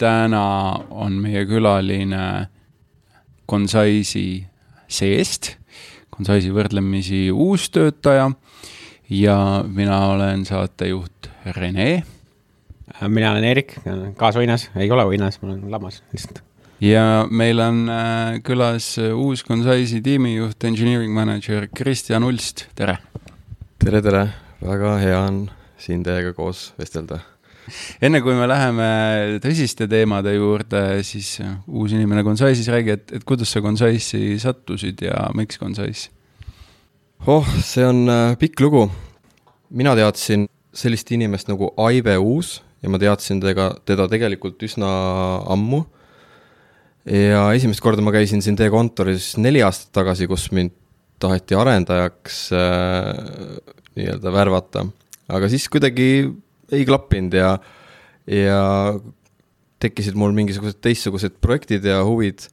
täna on meie külaline Consize'i seest, Consize'i võrdlemisi uus töötaja ja mina olen saatejuht Rene. mina olen Eerik, kaasvõinas, ei ole võinas, ma olen lammas lihtsalt. ja meil on äh, külas uus Consize'i tiimijuht, engineering manager Kristjan Ulst, tere! tere, tere, väga hea on siin teiega koos vestelda enne kui me läheme tõsiste teemade juurde, siis uus inimene Consize'is, räägi, et, et kuidas sa Consize'i sattusid ja miks Concise? oh, see on äh, pikk lugu. mina teadsin sellist inimest nagu Aive Uus ja ma teadsin tega, teda tegelikult üsna ammu. ja esimest korda ma käisin siin teie kontoris neli aastat tagasi, kus mind taheti arendajaks äh, nii-öelda värvata, aga siis kuidagi ei klappinud ja, ja tekkisid mul mingisugused teistsugused projektid ja huvid.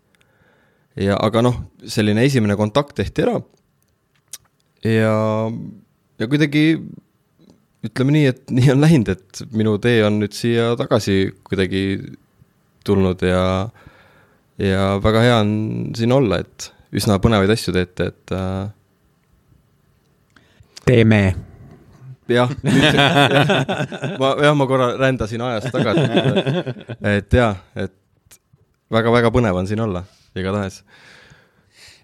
ja aga noh, selline esimene kontakt tehti ära. ja, ja kuidagi ütleme nii, et nii on läinud, et minu tee on nüüd siia tagasi kuidagi tulnud ja, ja väga hea on siin olla, et üsna põnevaid asju teete, et äh.... teeme jah, ma, jah, ma korra rändasin ajas tagasi. et jah, et väga-väga põnev on siin olla, igatahes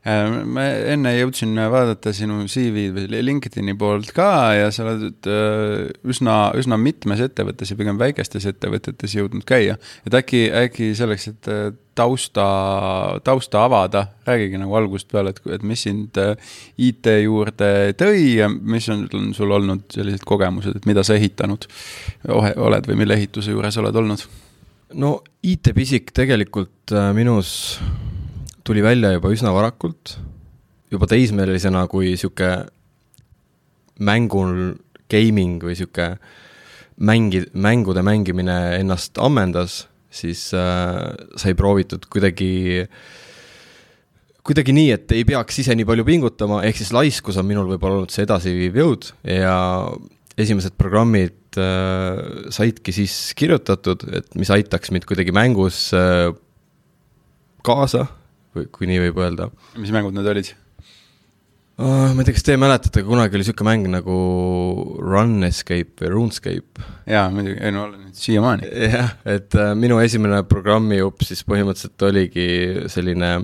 Äh, ma enne jõudsin vaadata sinu CV-d LinkedIni poolt ka ja sa oled äh, üsna, üsna mitmes ettevõttes ja pigem väikestes ettevõtetes jõudnud käia. et äkki, äkki selleks, et tausta, tausta avada, räägigi nagu algusest peale, et, et mis sind IT juurde tõi ja mis on, on sul olnud sellised kogemused, et mida sa ehitanud oled või mille ehituse juures oled olnud? no IT-pisik tegelikult minus tuli välja juba üsna varakult, juba teismelisena, kui sihuke mängul gaming või sihuke mängi, mängude mängimine ennast ammendas, siis äh, sai proovitud kuidagi, kuidagi nii, et ei peaks ise nii palju pingutama, ehk siis laiskus on minul võib-olla olnud see edasiviiv jõud ja esimesed programmid äh, saidki siis kirjutatud, et mis aitaks mind kuidagi mängus äh, kaasa kui nii võib öelda. mis mängud need olid uh,? ma ei tea, kas te mäletate, kunagi oli niisugune mäng nagu Run Escape või RuneScape? jaa, muidugi, ei no olen siiamaani. jah, et uh, minu esimene programmijupp siis põhimõtteliselt oligi selline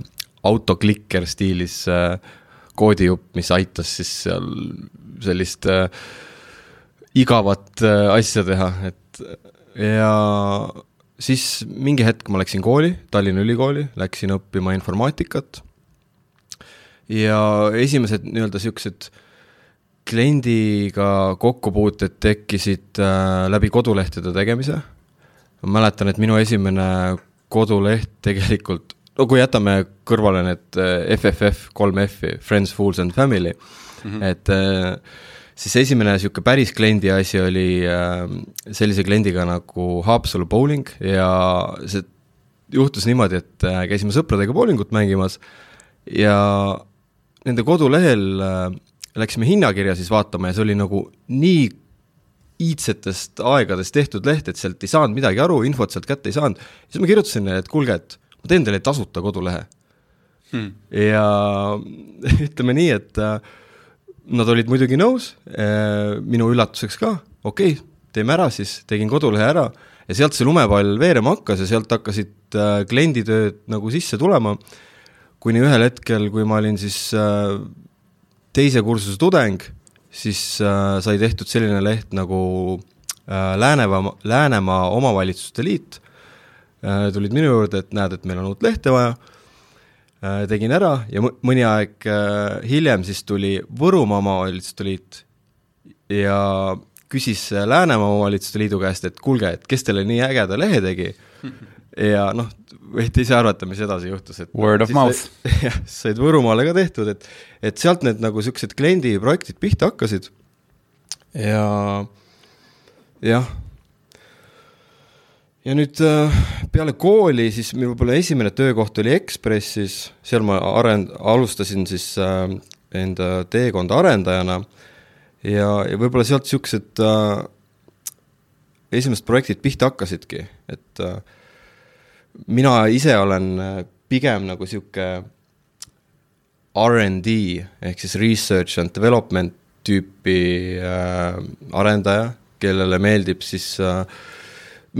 autoklikker stiilis uh, koodijupp, mis aitas siis seal sellist uh, igavat uh, asja teha, et ja siis mingi hetk ma läksin kooli, Tallinna Ülikooli, läksin õppima informaatikat. Ja esimesed nii-öelda siuksed kliendiga kokkupuuted tekkisid äh, läbi kodulehtede tegemise. ma mäletan, et minu esimene koduleht tegelikult, no kui jätame kõrvale need FFF, äh, kolm F-i, Friends, Fools and Family mm, -hmm. et äh, siis esimene niisugune päris kliendi asi oli äh, sellise kliendiga nagu Haapsalu bowling ja see juhtus niimoodi, et äh, käisime sõpradega bowlingut mängimas ja nende kodulehel äh, läksime hinnakirja siis vaatama ja see oli nagu nii iidsetest aegadest tehtud leht, et sealt ei saanud midagi aru, infot sealt kätte ei saanud, siis ma kirjutasin neile, et kuulge, et ma teen teile tasuta kodulehe. Hmm.. ja ütleme nii, et äh, Nad olid muidugi nõus, äh, minu üllatuseks ka, okei okay,, teeme ära siis, tegin kodulehe ära. Ja sealt see lumepall veerema hakkas ja sealt hakkasid klienditööd nagu sisse tulema, kuni ühel hetkel, kui ma olin siis äh, teise kursuse tudeng, siis sai tehtud selline leht nagu Läänemaa, Läänemaa Omavalitsuste Liit, tulid minu juurde, et näed, et meil on uut lehte vaja. Äh, tegin ära ja mõni aeg äh, hiljem siis tuli Võrumaa Omavalitsuste Liit ja küsis Läänemaa Omavalitsuste Liidu käest, et kuulge, et kes teile nii ägeda lehe tegi ja noh, võite ise arvata, mis edasi juhtus, et word of mouth. jah, said Võrumaale ka tehtud, et et sealt need nagu niisugused kliendiprojektid pihta hakkasid. Ja jah. Ja nüüd äh, peale kooli siis minu võib-olla esimene töökoht oli Ekspressis, seal ma arend-, alustasin siis äh, enda teekonda arendajana. Ja, ja võib-olla sealt niisugused äh, esimesed projektid pihta hakkasidki, et äh, mina ise olen äh, pigem nagu sihuke RD ehk siis research and development tüüpi äh, arendaja, kellele meeldib siis äh,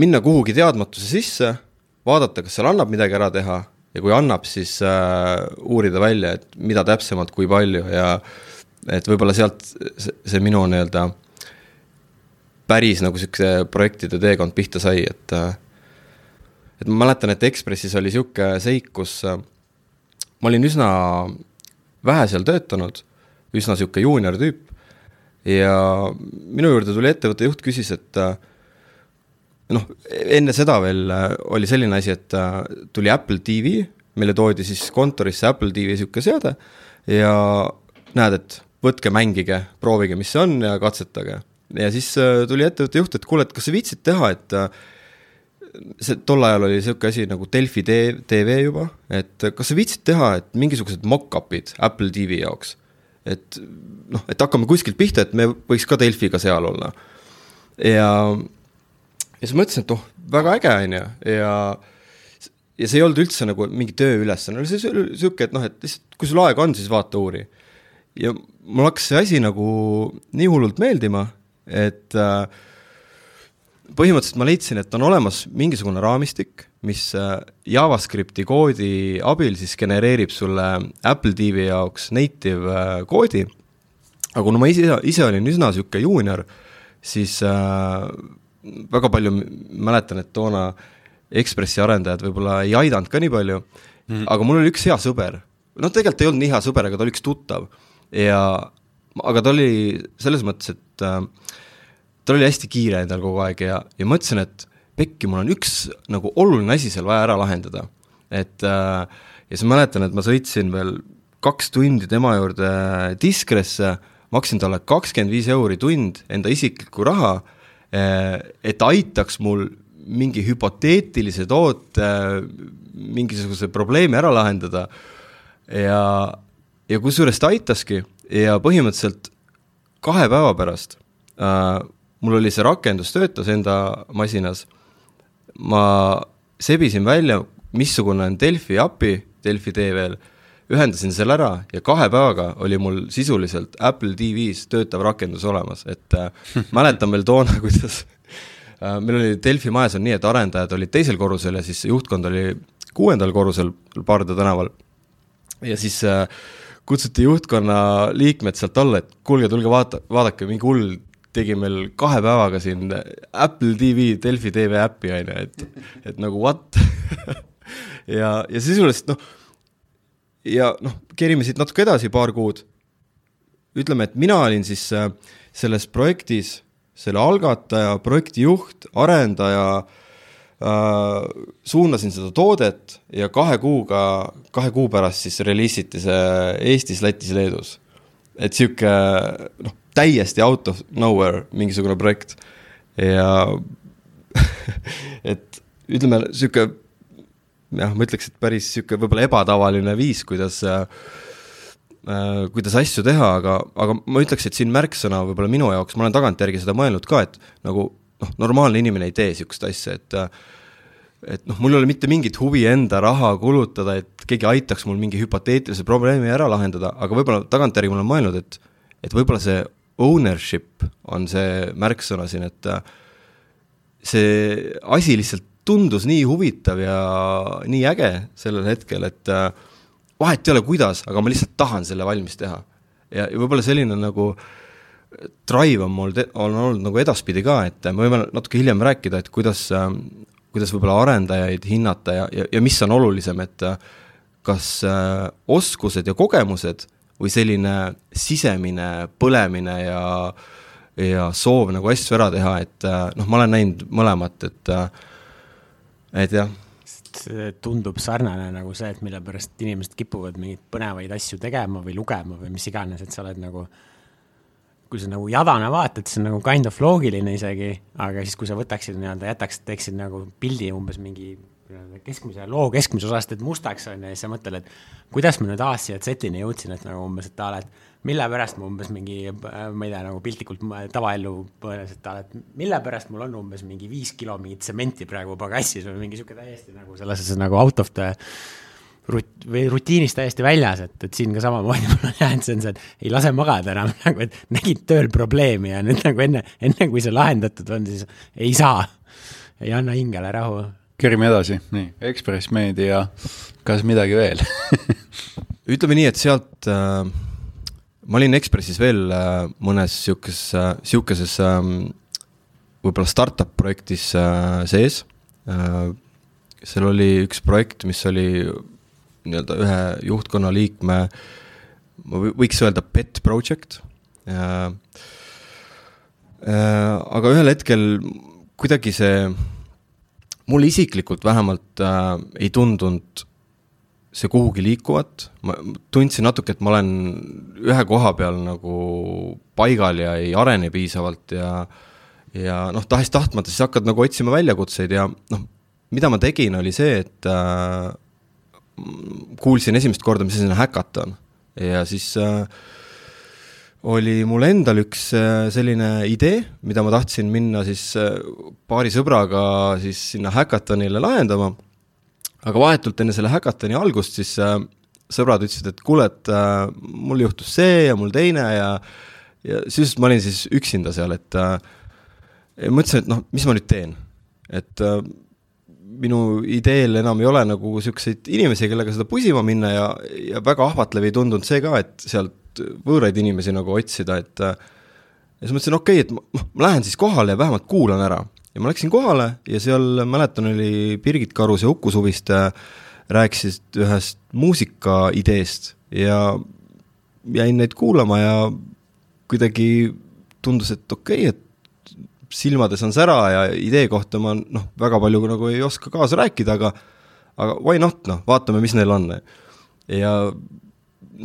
minna kuhugi teadmatuse sisse, vaadata, kas seal annab midagi ära teha ja kui annab, siis äh, uurida välja, et mida täpsemalt, kui palju ja et võib-olla sealt see, see minu nii-öelda päris nagu niisuguse projektide teekond pihta sai, et äh, et ma mäletan, et Ekspressis oli niisugune seik, kus äh, ma olin üsna vähe seal töötanud, üsna niisugune juunior tüüp, ja minu juurde tuli ettevõtte juht, küsis, et äh, noh, enne seda veel äh, oli selline asi, et tuli Apple TV, meile toodi siis kontorisse Apple TV niisugune seade ja näed, et võtke, mängige, proovige, mis see on ja katsetage. ja siis tuli ettevõtte juht, et kuule, et kas sa viitsid teha, et see tol ajal oli niisugune asi nagu Delfi TV juba, et kas sa viitsid teha, et mingisugused mock-up'id Apple TV jaoks? et noh, et hakkame kuskilt pihta, et me võiks ka Delfiga seal olla. ja, ja siis mõtlesin, et oh, väga äge, on ju, ja ja see ei olnud üldse nagu mingi tööülesanne, see oli niisugune, et noh, et lihtsalt kui sul aega on, siis vaata, uuri. ja mul hakkas see asi nagu nii hullult meeldima, et äh, põhimõtteliselt ma leidsin, et on olemas mingisugune raamistik, mis äh, JavaScripti koodi abil siis genereerib sulle Apple TV jaoks native äh, koodi, aga kuna ma ise, ise olin üsna niisugune juunior, siis äh, väga palju mäletan, et toona Ekspressi arendajad võib-olla ei aidanud ka nii palju. Mm., aga mul oli üks hea sõber, noh, tegelikult ei olnud nii hea sõber, aga ta oli üks tuttav. Ja aga ta oli selles mõttes, et äh, tal oli hästi kiire endal kogu aeg ja, ja mõtlesin, et pekki, mul on üks nagu oluline asi seal vaja ära lahendada. et äh, ja siis mäletan, et ma sõitsin veel kaks tundi tema juurde Diskresse, maksin talle kakskümmend viis euri tund enda isiklikku raha, äh, et aitaks mul mingi hüpoteetilise toote mingisuguse probleemi ära lahendada ja, ja kusjuures ta aitaski ja põhimõtteliselt kahe päeva pärast äh, mul oli see rakendus, töötas enda masinas, ma sebisin välja, missugune on Delfi API, Delfi TV-l, ühendasin selle ära ja kahe päevaga oli mul sisuliselt Apple TV-s töötav rakendus olemas, et äh, mäletan veel toona, kuidas äh, meil oli Delfi majas on nii, et arendajad olid teisel korrusel ja siis juhtkond oli kuuendal korrusel Paarde tänaval. ja siis äh, kutsuti juhtkonna liikmed sealt alla, et kuulge, tulge vaata, vaadake, mingi hull tegi meil kahe päevaga siin Apple TV, Delfi TV äppi, on ju, et, et nagu what ja, ja sisuliselt noh, ja noh, kerime siit natuke edasi paar kuud. ütleme, et mina olin siis äh, selles projektis selle algataja, projektijuht, arendaja äh,, suunasin seda toodet ja kahe kuuga, kahe kuu pärast siis reliisiti see Eestis, Lätis, Leedus. et sihuke noh, täiesti out of nowhere mingisugune projekt. Ja et ütleme, sihuke jah, ma ütleks, et päris sihuke võib-olla ebatavaline viis, kuidas äh, kuidas asju teha, aga, aga ma ütleks, et siin märksõna võib-olla minu jaoks, ma olen tagantjärgi seda mõelnud ka, et nagu noh, normaalne inimene ei tee niisugust asja, et et noh, mul ei ole mitte mingit huvi enda raha kulutada, et keegi aitaks mul mingi hüpoteetilise probleemi ära lahendada, aga võib-olla tagantjärgi ma olen mõelnud, et et võib-olla see ownership on see märksõna siin, et äh, see asi lihtsalt tundus nii huvitav ja nii äge sellel hetkel, et äh, vahet ei ole, kuidas, aga ma lihtsalt tahan selle valmis teha. ja, ja võib-olla selline nagu drive on mul, on olnud nagu edaspidi ka, et me võime natuke hiljem rääkida, et kuidas, äh, kuidas võib-olla arendajaid hinnata ja, ja, ja mis on olulisem, et kas oskused ja kogemused või selline sisemine põlemine ja ja soov nagu asju ära teha, et äh, noh, ma olen näinud mõlemat, et äh, et jah. tundub sarnane nagu see, et mille pärast inimesed kipuvad mingeid põnevaid asju tegema või lugema või mis iganes, et sa oled nagu kui sa nagu jadana vaatad, siis on nagu kind of loogiline isegi, aga siis, kui sa võtaksid nii-öelda, jätaks, teeksid nagu pildi umbes mingi keskmise, loo keskmise osast teed mustaks, on ju, ja siis sa mõtled, et kuidas ma nüüd A-st siia Z-ini jõudsin, et nagu umbes, et a la, et mille pärast ma umbes mingi, ma ei tea, nagu piltlikult tavaellu põles, et a la, et mille pärast mul on umbes mingi viis kilo mingit tsementi praegu pagassis või mingi niisugune täiesti nagu selles suhtes nagu out of the rut-, või rutiinist täiesti väljas, et, et siin ka samamoodi mul on jäänud, see on see, et ei lase magada enam nagu, et nägid tööl probleemi ja nüüd nagu enne, enne kui see lahendatud on, siis ei saa. ei anna hingele rahu. Kerime edasi, nii, Ekspress Meedia, kas midagi veel ütleme nii, et sealt äh, ma olin Ekspressis veel äh, mõnes sihukeses äh,, sihukeses äh, võib-olla startup projektis äh, sees äh,. seal oli üks projekt, mis oli nii-öelda ühe juhtkonna liikme, ma võiks öelda pet project äh,. Äh, aga ühel hetkel kuidagi see, mulle isiklikult vähemalt äh, ei tundunud see kuhugi liikuvat, ma tundsin natuke, et ma olen ühe koha peal nagu paigal ja ei arene piisavalt ja ja noh, tahes-tahtmata siis hakkad nagu otsima väljakutseid ja noh, mida ma tegin, oli see, et äh, kuulsin esimest korda, mis asi on häkaton. Ja siis äh, oli mul endal üks äh, selline idee, mida ma tahtsin minna siis äh, paari sõbraga siis sinna häkatonile lahendama, aga vahetult enne selle häkatoni algust siis äh, sõbrad ütlesid, et kuule, et mul juhtus see ja mul teine ja ja siis ma olin siis üksinda seal, et äh, mõtlesin, et noh, mis ma nüüd teen, et minu ideel enam ei ole nagu niisuguseid inimesi, kellega seda pusima minna ja, ja väga ahvatlev ei tundunud see ka, et sealt võõraid inimesi nagu otsida, et ja siis mõtlesin, okei okay,, et ma, ma lähen siis kohale ja vähemalt kuulan ära. ja ma läksin kohale ja seal, mäletan, oli Birgit Karus ja Uku Suviste rääkisid ühest muusikaideest ja jäin neid kuulama ja kuidagi tundus, et okei okay,, et silmades on sära ja idee kohta ma noh, väga palju nagu ei oska kaasa rääkida, aga aga why not, noh, vaatame, mis neil on. ja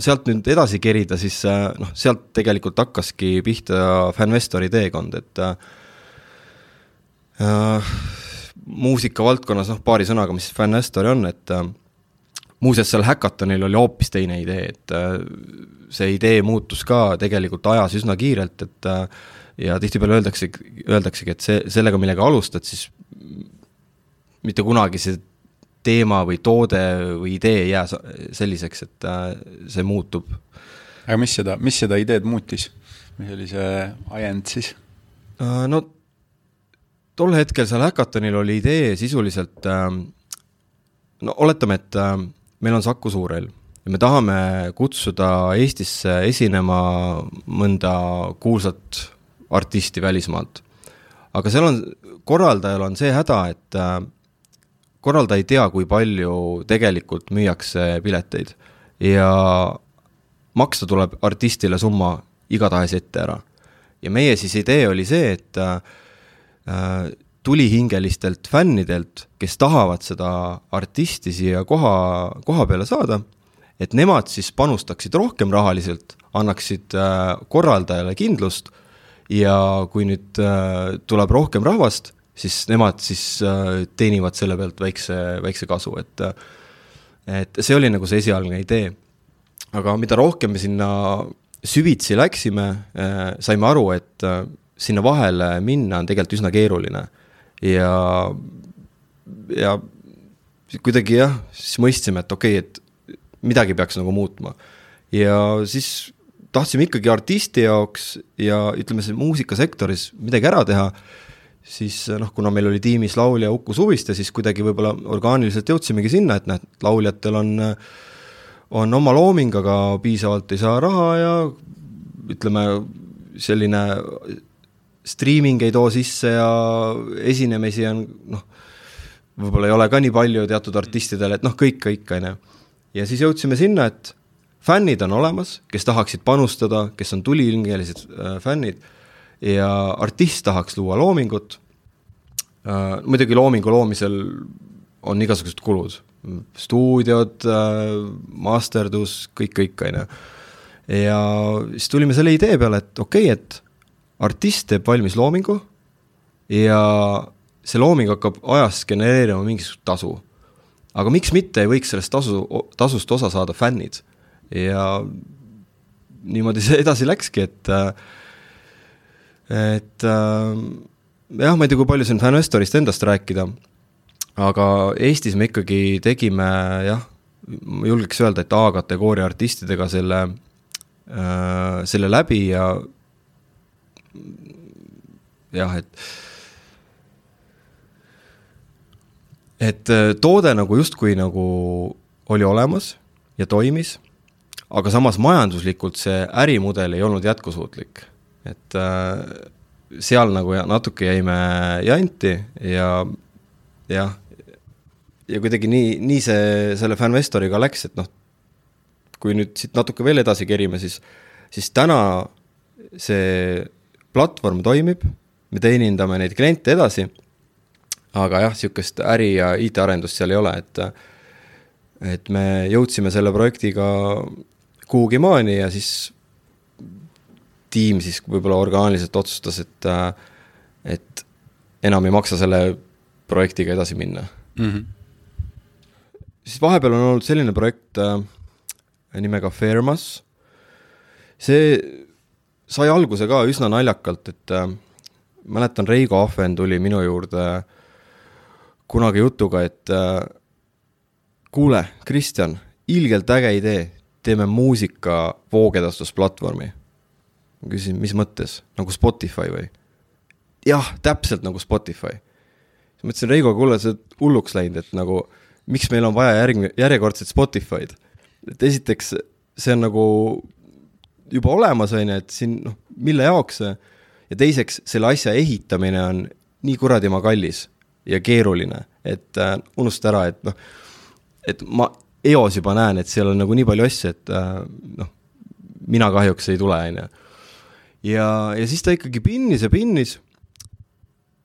sealt nüüd edasi kerida, siis äh, noh, sealt tegelikult hakkaski pihta Fanvestori teekond, et äh, äh muusikavaldkonnas noh, paari sõnaga, mis Fanvestori on, et äh, muuseas, seal Hackathonil oli hoopis teine idee, et äh, see idee muutus ka tegelikult ajas üsna kiirelt, et äh, ja tihtipeale öeldakse, öeldaksegi, et see, sellega, millega alustad, siis mitte kunagi see teema või toode või idee ei jää selliseks, et äh, see muutub. aga mis seda, mis seda ideed muutis? mis oli see ajend siis? Äh, no tol hetkel seal Hackathonil oli idee sisuliselt, äh, no oletame, et meil on Saku Suurel ja me tahame kutsuda Eestisse esinema mõnda kuulsat artisti välismaalt. aga seal on, korraldajal on see häda, et äh, korraldaja ei tea, kui palju tegelikult müüakse pileteid ja maksta tuleb artistile summa igatahes ette ära. ja meie siis idee oli see, et äh, tulihingelistelt fännidelt, kes tahavad seda artisti siia koha, koha peale saada, et nemad siis panustaksid rohkem rahaliselt, annaksid äh, korraldajale kindlust ja kui nüüd äh, tuleb rohkem rahvast, siis nemad siis äh, teenivad selle pealt väikse, väikse kasu, et äh, et see oli nagu see esialgne idee. aga mida rohkem me sinna süvitsi läksime äh,, saime aru, et sinna vahele minna on tegelikult üsna keeruline ja, ja kuidagi jah, siis mõistsime, et okei okay,, et midagi peaks nagu muutma. ja siis tahtsime ikkagi artisti jaoks ja ütleme, see muusikasektoris midagi ära teha, siis noh, kuna meil oli tiimis laulja Uku Suviste, siis kuidagi võib-olla orgaaniliselt jõudsimegi sinna, et noh, et lauljatel on, on oma looming, aga piisavalt ei saa raha ja ütleme, selline striiming ei too sisse ja esinemisi on noh, võib-olla ei ole ka nii palju teatud artistidel, et noh, kõik, kõik, on ju. ja siis jõudsime sinna, et fännid on olemas, kes tahaksid panustada, kes on tulihingelised äh, fännid ja artist tahaks luua loomingut äh,, muidugi loomingu loomisel on igasugused kulud, stuudiod äh,, masterdus, kõik, kõik, on ju. ja siis tulime selle idee peale, et okei okay,, et artist teeb valmis loomingu ja see looming hakkab ajas genereerima mingisugust tasu aga miks mitte ei võiks sellest tasu, tasust osa saada fännid. ja niimoodi see edasi läkski, et et jah, ma ei tea, kui palju siin Fanestorist endast rääkida, aga Eestis me ikkagi tegime jah, ma julgeks öelda, et A-kategooria artistidega selle äh,, selle läbi ja jah, et et äh, toode nagu justkui nagu oli olemas ja toimis, aga samas majanduslikult see ärimudel ei olnud jätkusuutlik. Et äh, seal nagu natuke jäime janti ja jah, ja kuidagi nii, nii see selle Fanvestoriga läks, et noh, kui nüüd siit natuke veel edasi kerime, siis, siis täna see platvorm toimib, me teenindame neid kliente edasi, aga jah, niisugust äri ja IT-arendust seal ei ole, et et me jõudsime selle projektiga kuhugi maani ja siis tiim siis võib-olla orgaaniliselt otsustas, et et enam ei maksa selle projektiga edasi minna mm. -hmm siis vahepeal on olnud selline projekt äh, nimega Fairmas. see sai alguse ka üsna naljakalt, et äh, mäletan, Reigo Ahven tuli minu juurde kunagi jutuga, et äh, kuule, Kristjan, ilgelt äge idee, teeme muusika voogedastusplatvormi. Ma küsisin, mis mõttes, nagu Spotify või? jah, täpselt nagu Spotify. siis ma ütlesin Reigo, kuule, sa oled hulluks läinud, et nagu miks meil on vaja järg-, järjekordset Spotify'd. et esiteks, see on nagu juba olemas, on ju, et siin noh, mille jaoks see, ja teiseks, selle asja ehitamine on nii kuradima kallis ja keeruline, et äh, unusta ära, et noh, et ma eos juba näen, et seal on nagu nii palju asju, et äh, noh, mina kahjuks ei tule, on ju. Ja, ja siis ta ikkagi pinnis ja pinnis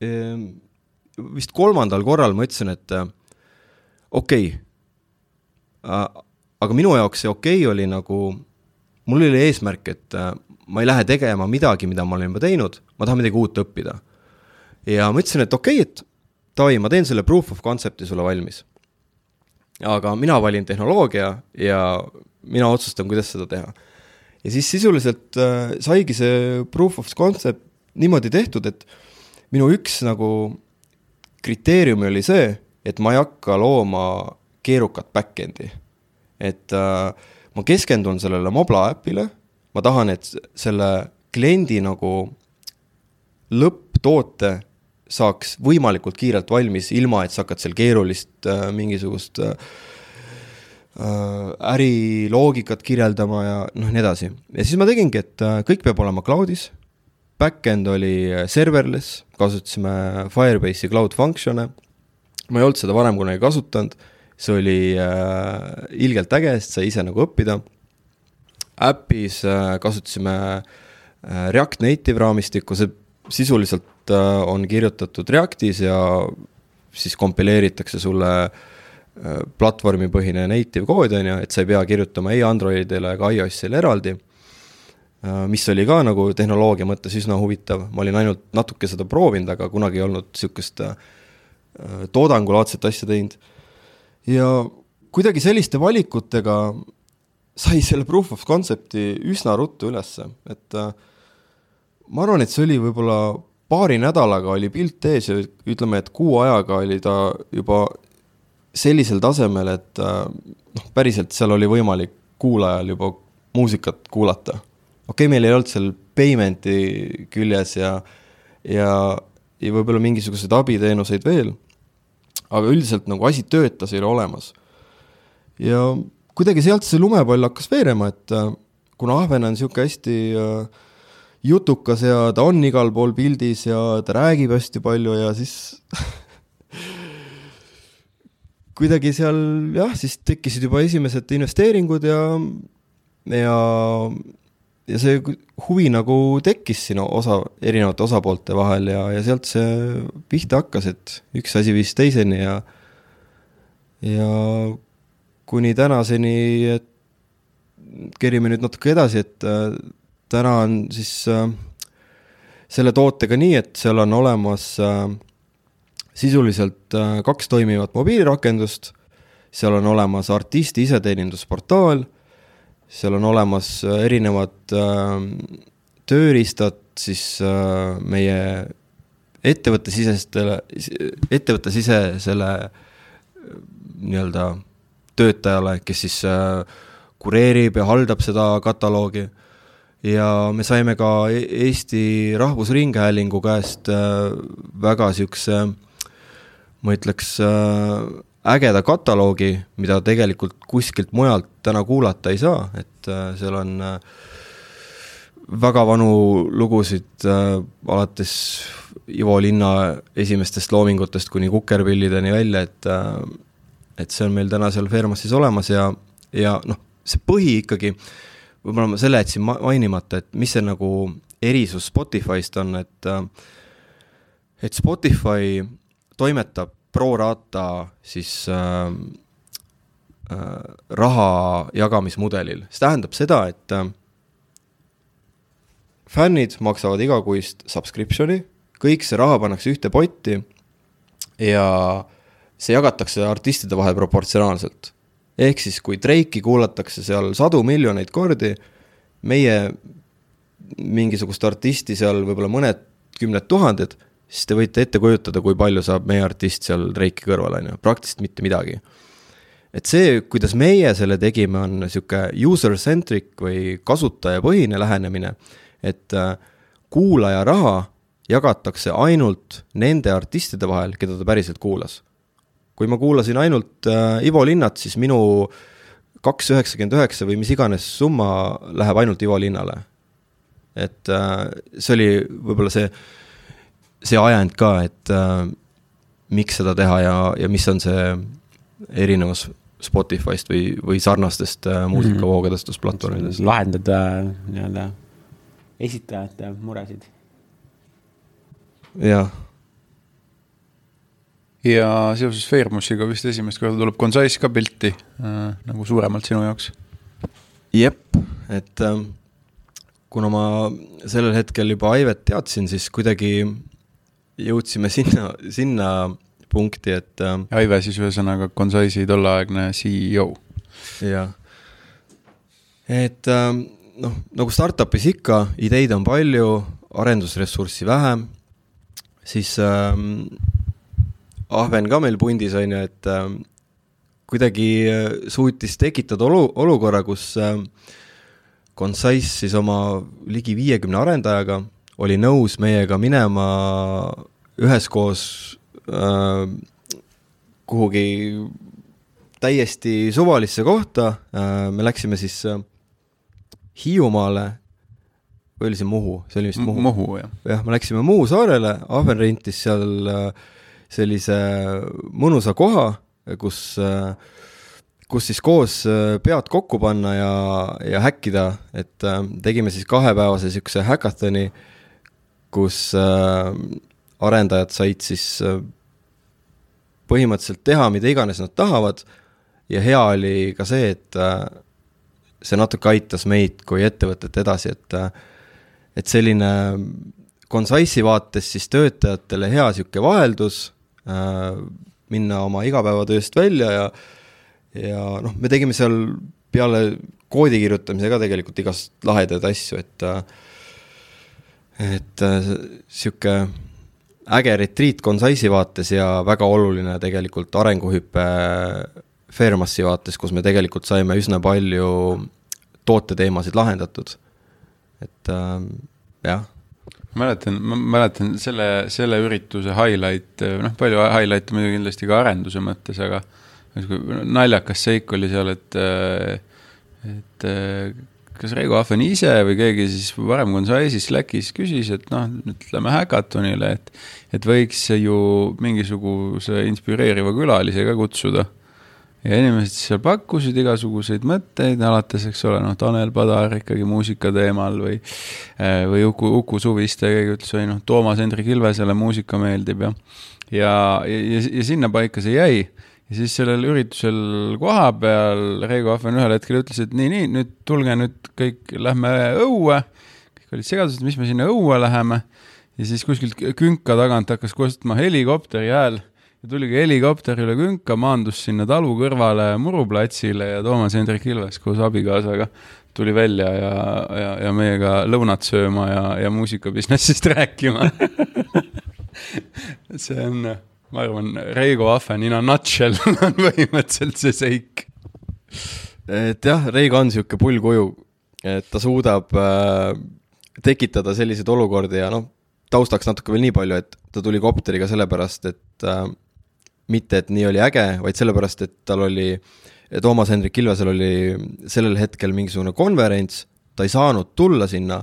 ehm,. vist kolmandal korral ma ütlesin, et äh, okei okay.. aga minu jaoks see okei okay oli nagu, mul oli eesmärk, et äh, ma ei lähe tegema midagi, mida ma olen juba teinud, ma tahan midagi uut õppida. ja ma ütlesin, et okei okay,, et davai, ma teen selle proof of concept'i sulle valmis. aga mina valin tehnoloogia ja mina otsustan, kuidas seda teha. Ja siis sisuliselt äh, saigi see proof of concept niimoodi tehtud, et minu üks nagu kriteerium oli see, et ma ei hakka looma keerukat back-end'i. et äh, ma keskendun sellele Mobla äpile, ma tahan, et selle kliendi nagu lõpptoote saaks võimalikult kiirelt valmis, ilma et sa hakkad seal keerulist äh, mingisugust äh, äriloogikat kirjeldama ja noh, nii edasi. ja siis ma tegingi, et äh, kõik peab olema cloud'is, back-end oli äh, serverless, kasutasime Firebase'i cloud function'e. Ma ei olnud seda varem kunagi kasutanud, see oli äh, ilgelt äge, sest sai ise nagu õppida. äpis äh, kasutasime äh, React Native raamistikku, see sisuliselt äh, on kirjutatud Reactis ja siis kompileeritakse sulle äh, platvormipõhine native kood, on ju, et sa ei pea kirjutama ei Androidile ega iOS-ile eraldi äh,, mis oli ka nagu tehnoloogia mõttes üsna huvitav, ma olin ainult natuke seda proovinud, aga kunagi ei olnud niisugust äh, toodangulaadset asja teinud. ja kuidagi selliste valikutega sai selle proof of concept'i üsna ruttu ülesse, et äh, ma arvan, et see oli võib-olla paari nädalaga oli pilt ees ja ütleme, et kuu ajaga oli ta juba sellisel tasemel, et äh, noh, päriselt seal oli võimalik kuulajal juba muusikat kuulata. okei okay,, meil ei olnud seal payment'i küljes ja, ja ja võib-olla mingisuguseid abiteenuseid veel, aga üldiselt nagu asi töötas, ole olemas. ja kuidagi sealt see lumepall hakkas veerema, et äh, kuna Ahven on niisugune hästi äh, jutukas ja ta on igal pool pildis ja ta räägib hästi palju ja siis kuidagi seal jah, siis tekkisid juba esimesed investeeringud ja, ja ja see huvi nagu tekkis siin osa, erinevate osapoolte vahel ja, ja sealt see pihta hakkas, et üks asi viis teiseni ja ja kuni tänaseni, et kerime nüüd natuke edasi, et äh, täna on siis äh, selle tootega nii, et seal on olemas äh, sisuliselt äh, kaks toimivat mobiilirakendust, seal on olemas artisti iseteenindusportaal, seal on olemas äh, erinevad äh, tööriistad siis äh, meie ettevõttesisestele, ettevõttesisesele nii-öelda töötajale, kes siis kureerib ja haldab seda kataloogi. Ja me saime ka E- Eesti Rahvusringhäälingu käest väga niisuguse, ma ütleks, äh, ägeda kataloogi, mida tegelikult kuskilt mujalt täna kuulata ei saa, et äh, seal on väga vanu lugusid alates Ivo Linna esimestest loomingutest kuni Kukerpillideni välja, et et see on meil täna seal Fairmas siis olemas ja, ja noh, see põhi ikkagi äh, võib-olla ma selle jätsin mainimata, et mis see nagu erisus Spotify'st on, et äh, et Spotify toimetab pro rata siis äh, äh, raha jagamismudelil, see tähendab seda, et äh, fännid maksavad igakuist subscription'i, kõik see raha pannakse ühte potti ja see jagatakse artistide vahel proportsionaalselt. Ehk siis, kui Drake'i kuulatakse seal sadu miljoneid kordi, meie mingisugust artisti seal võib-olla mõned kümned tuhanded, siis te võite ette kujutada, kui palju saab meie artist seal Drake'i kõrval, on ju, praktiliselt mitte midagi. et see, kuidas meie selle tegime, on niisugune user-centric või kasutajapõhine lähenemine, et äh, kuulaja raha jagatakse ainult nende artistide vahel, keda ta päriselt kuulas kui ma kuulasin ainult äh, Ivo Linnat, siis minu kaks üheksakümmend üheksa või mis iganes summa läheb ainult Ivo Linnale. et äh, see oli võib-olla see, see ajend ka, et äh, miks seda teha ja, ja mis on see erinevus Spotify'st või, või sarnastest äh, muusikavoogedastusplatvormidest. lahendada nii-öelda esitajate muresid. jah ja seoses Fairmusiga vist esimest korda tuleb Gonzais ka pilti äh, nagu suuremalt sinu jaoks. jep, et äh, kuna ma sellel hetkel juba Aivet teadsin, siis kuidagi jõudsime sinna, sinna punkti, et äh,. Aive siis ühesõnaga Gonzaisi tolleaegne CEO. jah, et äh, noh, nagu startup'is ikka, ideid on palju, arendusressurssi vähem, siis äh, Ahven ka meil pundis, on ju, et äh, kuidagi suutis tekitada olu, olukorra, kus äh, Concise siis oma ligi viiekümne arendajaga oli nõus meiega minema üheskoos äh, kuhugi täiesti suvalisse kohta. Äh,, me läksime siis äh, Hiiumaale. Või oli see Muhu, see oli vist Muhu? Muhu, jah. jah, me läksime Muhu saarele, Ahven rentis seal äh, sellise mõnusa koha, kus, kus siis koos pead kokku panna ja, ja häkkida, et äh, tegime siis kahepäevase niisuguse häkathoni, kus äh, arendajad said siis äh, põhimõtteliselt teha, mida iganes nad tahavad ja hea oli ka see, et see natuke aitas meid kui ettevõtet edasi, et et selline Consice'i vaates siis töötajatele hea niisugune vaheldus Äh, minna oma igapäevatööst välja ja ja noh, me tegime seal peale koodi kirjutamise ka tegelikult igast lahedaid asju, et et äh, äge retriit Consice'i vaates ja väga oluline tegelikult arenguhüpe Fairmassi vaates, kus me tegelikult saime üsna palju tooteteemasid lahendatud. et äh, jah mäletan, ma mäletan selle, selle ürituse highlight, noh, palju highlight'e muidugi kindlasti ka arenduse mõttes, aga naljakas seik oli seal, et, et kas Reigo Ahven ise või keegi siis varem Gonzalesis Slackis küsis, et noh, ütleme häkatonile, et, et võiks ju mingisuguse inspireeriva külalise ka kutsuda ja inimesed siis seal pakkusid igasuguseid mõtteid, alates, eks ole, noh, Tanel Padar ikkagi muusika teemal või äh, või Uku, Uku Suviste, keegi ütles, või noh, Toomas Hendrik Ilvesele muusika meeldib ja ja, ja, ja, ja sinnapaika see jäi. Ja siis sellel üritusel kohapeal Reigo Ahven ühel hetkel ütles, et nii, nii, nüüd tulge nüüd kõik, lähme õue. kõik olid segaduses, mis me sinna õue läheme. ja siis kuskilt künka tagant hakkas kostma helikopteri hääl ja tuligi helikopter üle künka, maandus sinna talu kõrvale muruplatsile ja Toomas Hendrik Ilves koos abikaasaga tuli välja ja, ja, ja meiega lõunat sööma ja, ja muusikabusinessist rääkima see on, ma arvan, Reigo Ahven in a nutshell on põhimõtteliselt see seik. et jah, Reigo on niisugune pullkuju, et ta suudab äh, tekitada selliseid olukordi ja noh, taustaks natuke veel nii palju, et ta tuli kopteriga sellepärast, et äh, mitte, et nii oli äge, vaid sellepärast, et tal oli, Toomas Hendrik Ilvesel oli sellel hetkel mingisugune konverents, ta ei saanud tulla sinna,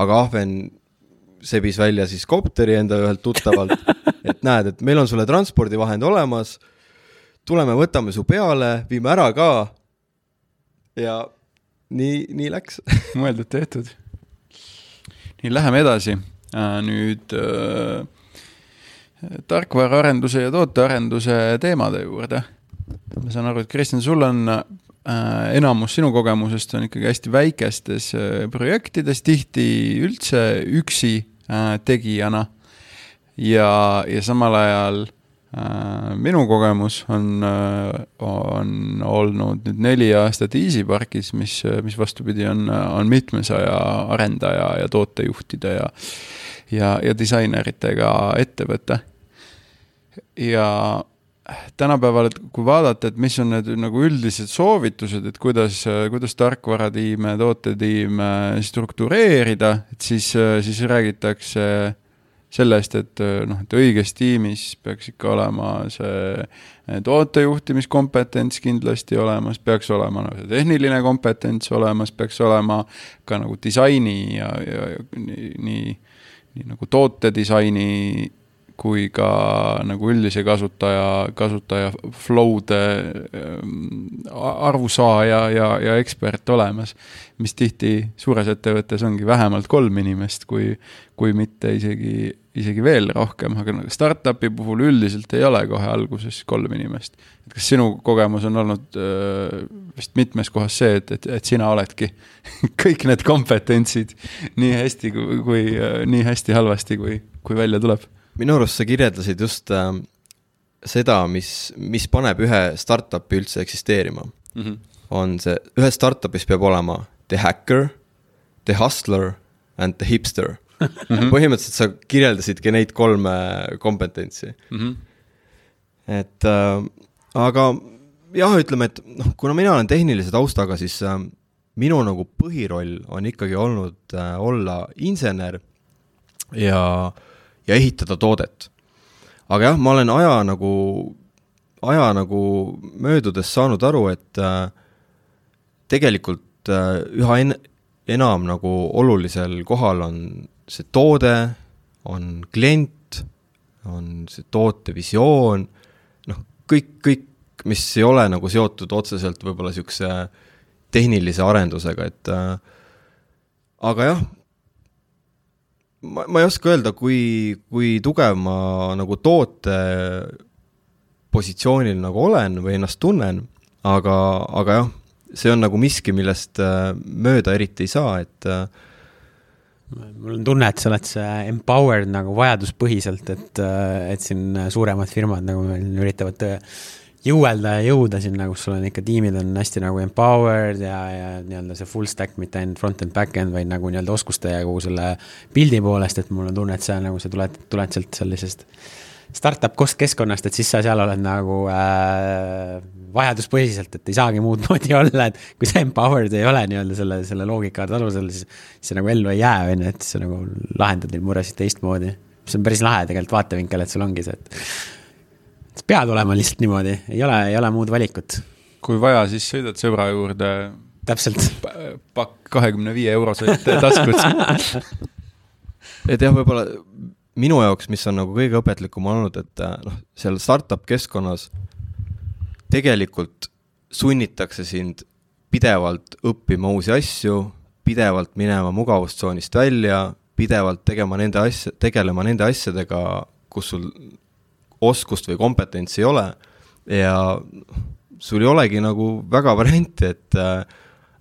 aga Ahven sebis välja siis kopteri enda ühelt tuttavalt, et näed, et meil on sulle transpordivahend olemas, tuleme, võtame su peale, viime ära ka. ja nii, nii läks mõeldud-tehtud. nii, läheme edasi. Äh, nüüd äh, tarkvaraarenduse ja tootearenduse teemade juurde. ma saan aru, et Kristjan, sul on äh, enamus sinu kogemusest on ikkagi hästi väikestes äh, projektides, tihti üldse üksi äh, tegijana. Ja, ja samal ajal äh, minu kogemus on äh,, on olnud nüüd neli aastat EasyParkis, mis, mis vastupidi, on, on mitmesaja arendaja ja tootejuhtide ja ja, ja disaineritega ettevõte. Ja tänapäeval, et kui vaadata, et mis on need nagu üldised soovitused, et kuidas, kuidas tarkvaratiime, tootetiime struktureerida, et siis, siis räägitakse sellest, et noh, et õiges tiimis peaks ikka olema see tootejuhtimiskompetents kindlasti olemas, peaks olema nagu tehniline kompetents olemas, peaks olema ka nagu disaini ja, ja, ja nii, nii, nii nagu tootedisaini kui ka nagu üldise kasutaja, kasutaja flow'de ähm, arvusaaja ja, ja ekspert olemas. mis tihti suures ettevõttes ongi vähemalt kolm inimest, kui, kui mitte isegi, isegi veel rohkem, aga nagu startup'i puhul üldiselt ei ole kohe alguses kolm inimest. et kas sinu kogemus on olnud äh, vist mitmes kohas see, et, et, et sina oledki kõik need kompetentsid nii hästi kui, kui, nii hästi-halvasti, kui, kui välja tuleb minu arust sa kirjeldasid just äh, seda, mis, mis paneb ühe startup'i üldse eksisteerima mm. -hmm. on see, ühes startup'is peab olema the hacker, the hustler and the hipster mm. -hmm. põhimõtteliselt sa kirjeldasidki neid kolme kompetentsi mm. -hmm. et äh, aga jah, ütleme, et noh, kuna mina olen tehnilise taustaga, siis äh, minu nagu põhiroll on ikkagi olnud äh, olla insener ja ja ehitada toodet. aga jah, ma olen aja nagu, aja nagu möödudes saanud aru, et äh, tegelikult äh, üha en-, enam nagu olulisel kohal on see toode, on klient, on see toote visioon, noh, kõik, kõik, mis ei ole nagu seotud otseselt võib-olla niisuguse tehnilise arendusega, et äh, aga jah, ma, ma ei oska öelda, kui, kui tugev ma nagu toote positsioonil nagu olen või ennast tunnen, aga, aga jah, see on nagu miski, millest äh, mööda eriti ei saa, et äh, mul on tunne, et sa oled empowered nagu vajaduspõhiselt, et, äh, et siin suuremad firmad nagu meil üritavad jõuelda ja jõuda sinna, kus sul on ikka tiimid on hästi nagu empowered ja, ja nii-öelda see full stack, mitte ainult front-end, back-end, vaid nagu nii-öelda oskuste ja kogu selle pildi poolest, et mul on tunne, et on nagu, sa tuled, tuled sealt sellisest startup keskkonnast, et siis sa seal oled nagu äh, vajaduspõhiselt, et ei saagi muud moodi olla, et kui sa empowered ei ole nii-öelda selle, selle loogika alusel, siis, siis see nagu ellu ei jää, on ju, et sa nagu lahendad neid muresid teistmoodi. mis on päris lahe tegelikult vaatevinkel, et sul ongi see, et sa pead olema lihtsalt niimoodi, ei ole, ei ole muud valikut. kui vaja, siis sõidad sõbra juurde. täpselt. pakk kahekümne viie euroseid taskud et jah, võib-olla minu jaoks, mis on nagu kõige õpetlikum olnud, et äh, noh, seal startup keskkonnas tegelikult sunnitakse sind pidevalt õppima uusi asju, pidevalt minema mugavustsoonist välja, pidevalt tegema nende asja, tegelema nende asjadega, kus sul oskust või kompetentsi ei ole ja sul ei olegi nagu väga varianti, et äh,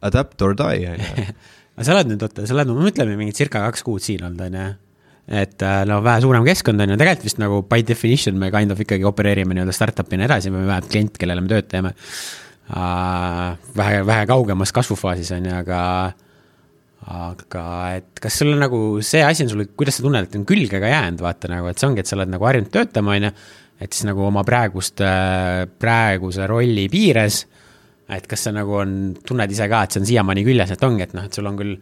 adapt or die, on ju. aga sa oled nüüd, oota, sa oled, no ütleme mingi circa kaks kuud siin olnud, on ju? Et äh, no vähe suurem keskkond on ju, tegelikult vist nagu by definition me kind of ikkagi opereerime nii-öelda startup'ina edasi või vähemalt klient, kellele me tööd teeme uh,. vähe, vähe kaugemas kasvufaasis on ju, aga, aga et kas sul on nagu see asi on sulle, kuidas sa tunned, et on külge ka jäänud, vaata nagu, et see ongi, et sa oled nagu harjunud töötama, on ju. et siis nagu oma praegust, praeguse rolli piires. et kas see nagu on, tunned ise ka, et see on siiamaani küljes, et ongi, et noh, et sul on küll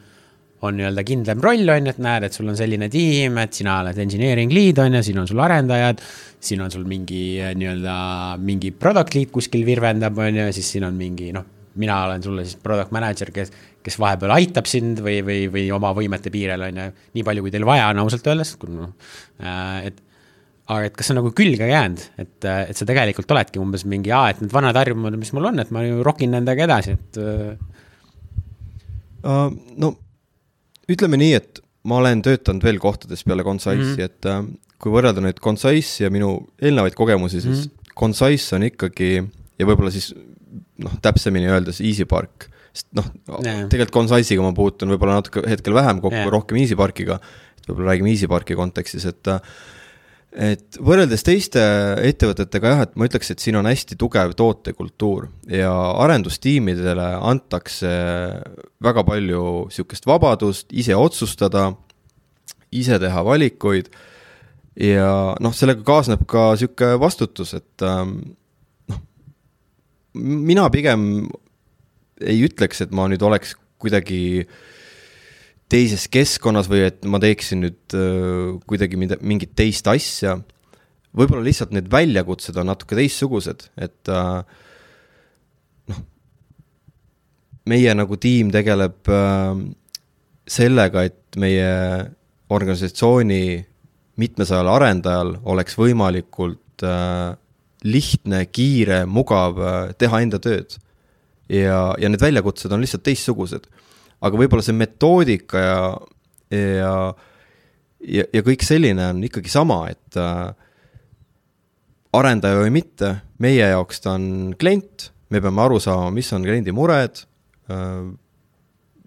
on nii-öelda kindlam roll, on ju, et näed, et sul on selline tiim, et sina oled engineering lead, on ju, siin on sul arendajad, siin on sul mingi eh, nii-öelda, mingi product lead kuskil virvendab, on ju, siis siin on mingi noh, mina olen sulle siis product manager, kes, kes vahepeal aitab sind või, või, või oma võimete piirel, on ju, nii palju, kui teil vaja on, ausalt öeldes, noh, äh, et aga et kas see on nagu külge jäänud, et, et sa tegelikult oledki umbes mingi, aa, et need vanad harjumused, mis mul on, et ma ju rokin nendega edasi, et uh,. no ütleme nii, et ma olen töötanud veel kohtades peale Consice'i mm, -hmm. et äh, kui võrrelda nüüd Concise'i ja minu eelnevaid kogemusi, siis mm -hmm. Concise on ikkagi ja võib-olla siis noh, täpsemini öeldes EasyPark, sest noh yeah., tegelikult Concise'iga ma puutun võib-olla natuke hetkel vähem kokku yeah., rohkem EasyParkiga, et võib-olla räägime EasyParki kontekstis, et äh, et võrreldes teiste ettevõtetega jah, et ma ütleks, et siin on hästi tugev tootekultuur ja arendustiimidele antakse väga palju sihukest vabadust ise otsustada, ise teha valikuid. ja noh, sellega kaasneb ka sihuke vastutus, et ähm, noh, mina pigem ei ütleks, et ma nüüd oleks kuidagi äh, teises keskkonnas või et ma teeksin nüüd äh, kuidagi mida, mingit teist asja. võib-olla lihtsalt need väljakutsed on natuke teistsugused, et äh, noh, meie nagu tiim tegeleb äh, sellega, et meie organisatsiooni mitmesajal arendajal oleks võimalikult äh, lihtne, kiire, mugav äh, teha enda tööd. ja, ja need väljakutsed on lihtsalt teistsugused aga võib-olla see metoodika ja, ja, ja, ja kõik selline on ikkagi sama, et äh, arendaja või mitte, meie jaoks ta on klient, me peame aru saama, mis on kliendi mured äh,,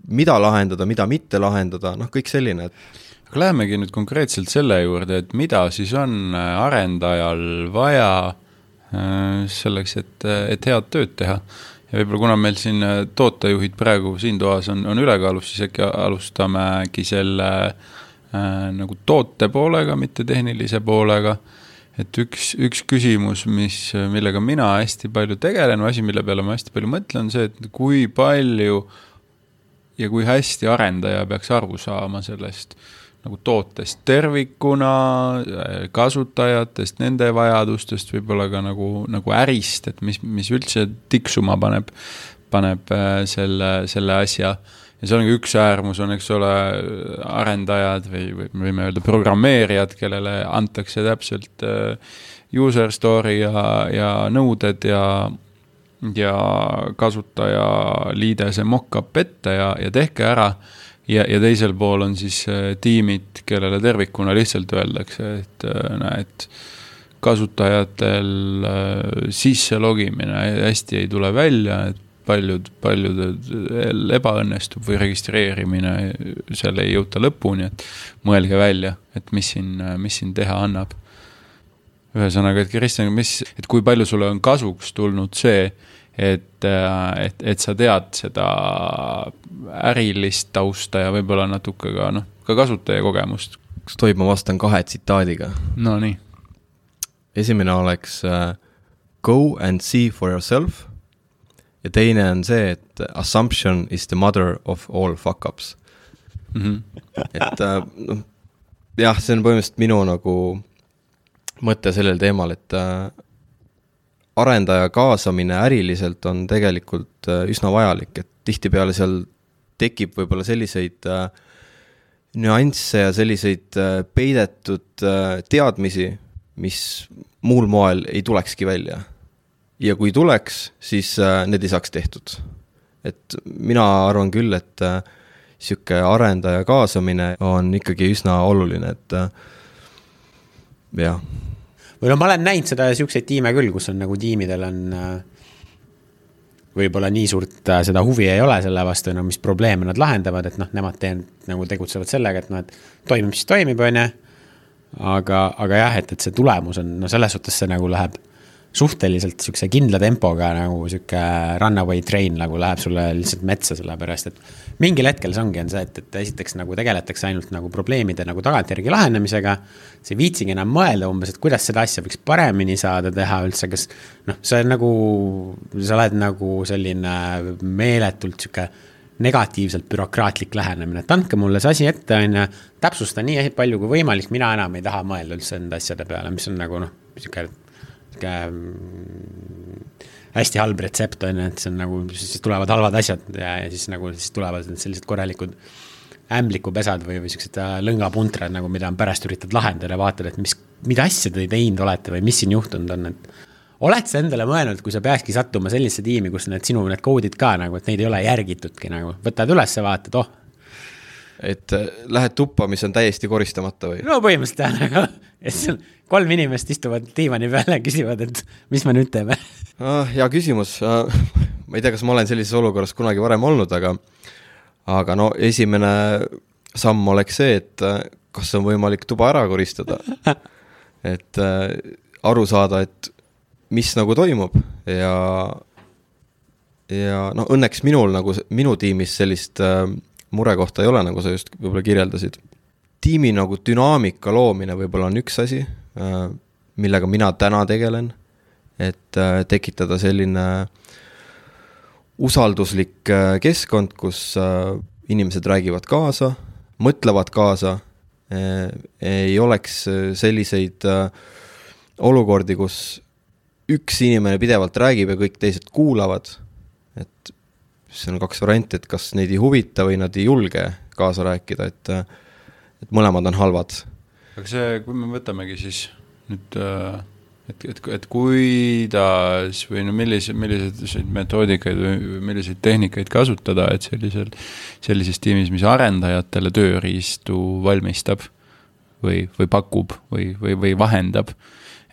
mida lahendada, mida mitte lahendada, noh, kõik selline, et aga lähemegi nüüd konkreetselt selle juurde, et mida siis on arendajal vaja äh, selleks, et, et head tööd teha ja võib-olla kuna meil siin äh, tootejuhid praegu siin toas on, on ülekaalus, siis äkki alustamegi selle äh, nagu toote poolega, mitte tehnilise poolega. et üks, üks küsimus, mis, millega mina hästi palju tegelen või asi, mille peale ma hästi palju mõtlen, on see, et kui palju ja kui hästi arendaja peaks aru saama sellest äh, nagu tootest tervikuna, kasutajatest, nende vajadustest, võib-olla ka nagu, nagu ärist, et mis, mis üldse tiksuma paneb, paneb äh, selle, selle asja. ja seal on ka üks äärmus, on, eks ole, arendajad või, või võime öelda programmeerijad, kellele antakse täpselt äh, user story ja, ja nõuded ja ja kasutaja liidese mock-up ette ja, ja tehke ära ja, ja teisel pool on siis äh, tiimid, kellele tervikuna lihtsalt öeldakse, et äh, näed, kasutajatel äh, sisse logimine hästi ei tule välja, et paljud, paljudel ebaõnnestub või registreerimine, seal ei jõuta lõpuni, et mõelge välja, et mis siin, mis siin teha annab. ühesõnaga, et Kristjan, mis, et kui palju sulle on kasuks tulnud see, et, et, et sa tead seda ärilist tausta ja võib-olla natuke ka noh, ka kasutajakogemust. kas tohib, ma vastan kahe tsitaadiga? Nonii. esimene oleks uh, go and see for yourself ja teine on see, et assumption is the mother of all fuck-ups mm. -hmm. et uh, noh, jah, see on põhimõtteliselt minu nagu mõte sellel teemal, et uh, arendaja kaasamine äriliselt on tegelikult äh, üsna vajalik, et tihtipeale seal tekib võib-olla selliseid äh, nüansse ja selliseid äh, peidetud teadmisi, mis muul moel ei tulekski välja. ja kui tuleks, siis need ei saaks tehtud. et mina arvan küll, et sihuke arendaja kaasamine on ikkagi üsna oluline, et jah või no ma olen näinud seda, siukseid tiime küll, kus on nagu tiimidel on äh, võib-olla nii suurt äh, seda huvi ei ole selle vastu, no mis probleeme nad lahendavad, et noh, nemad teen, nagu tegutsevad sellega, et noh, et toimib, siis toimib, on ju. aga, aga jah, et, et see tulemus on, no selles suhtes see nagu läheb suhteliselt sihukese kindla tempoga nagu sihuke runaway train nagu läheb sulle lihtsalt metsa, sellepärast et mingil hetkel see ongi, on see, et, et esiteks nagu tegeletakse ainult nagu probleemide nagu tagantjärgi lahendamisega. sa ei viitsigi enam mõelda umbes, et kuidas seda asja võiks paremini saada teha üldse, kas noh, sa oled nagu, sa oled nagu selline meeletult sihuke negatiivselt bürokraatlik lähenemine, et andke mulle see asi ette, on ju, täpsusta nii palju kui võimalik, mina enam ei taha mõelda üldse enda asjade peale, mis on nagu noh, sihuke sihuke hästi halb retsept on ju, et see on nagu, siis tulevad halvad asjad ja, ja siis nagu siis tulevad sellised korralikud ämblikupesad või, või siuksed äh, lõngapuntrad nagu, mida pärast üritad lahendada ja vaatad, et mis, mida asja te teinud olete või mis siin juhtunud on, et oled sa endale mõelnud, kui sa peakski sattuma sellisesse tiimi, kus need sinu need koodid ka nagu, et neid ei ole järgitudki nagu, võtad üles vaatad, oh. Et äh, lähed tuppa, mis on täiesti koristamata või? no põhimõtteliselt jah, nagu ja siis kolm inimest istuvad diivani peal ja küsivad, et mis me nüüd teeme ah,? hea küsimus ah,, ma ei tea, kas ma olen sellises olukorras kunagi varem olnud, aga aga no esimene samm oleks see, et ah, kas on võimalik tuba ära koristada. et äh, aru saada, et mis nagu toimub ja ja noh, õnneks minul nagu, minu tiimis sellist äh, murekohta ei ole, nagu sa just võib-olla kirjeldasid. tiimi nagu dünaamika loomine võib-olla on üks asi Äh, millega mina täna tegelen, et äh, tekitada selline usalduslik äh, keskkond, kus inimesed räägivad kaasa, mõtlevad kaasa, ei oleks selliseid olukordi, kus üks inimene pidevalt räägib ja kõik teised kuulavad, et siis on kaks varianti, et kas neid ei huvita või nad ei julge kaasa rääkida, et et mõlemad on halvad. Aga see, kui me võtamegi siis nüüd äh, et, et, et kuidas või no millise, milliseid metoodikaid või milliseid tehnikaid kasutada, et sellisel, sellises tiimis, mis arendajatele tööriistu valmistab või, või pakub või, või, või vahendab,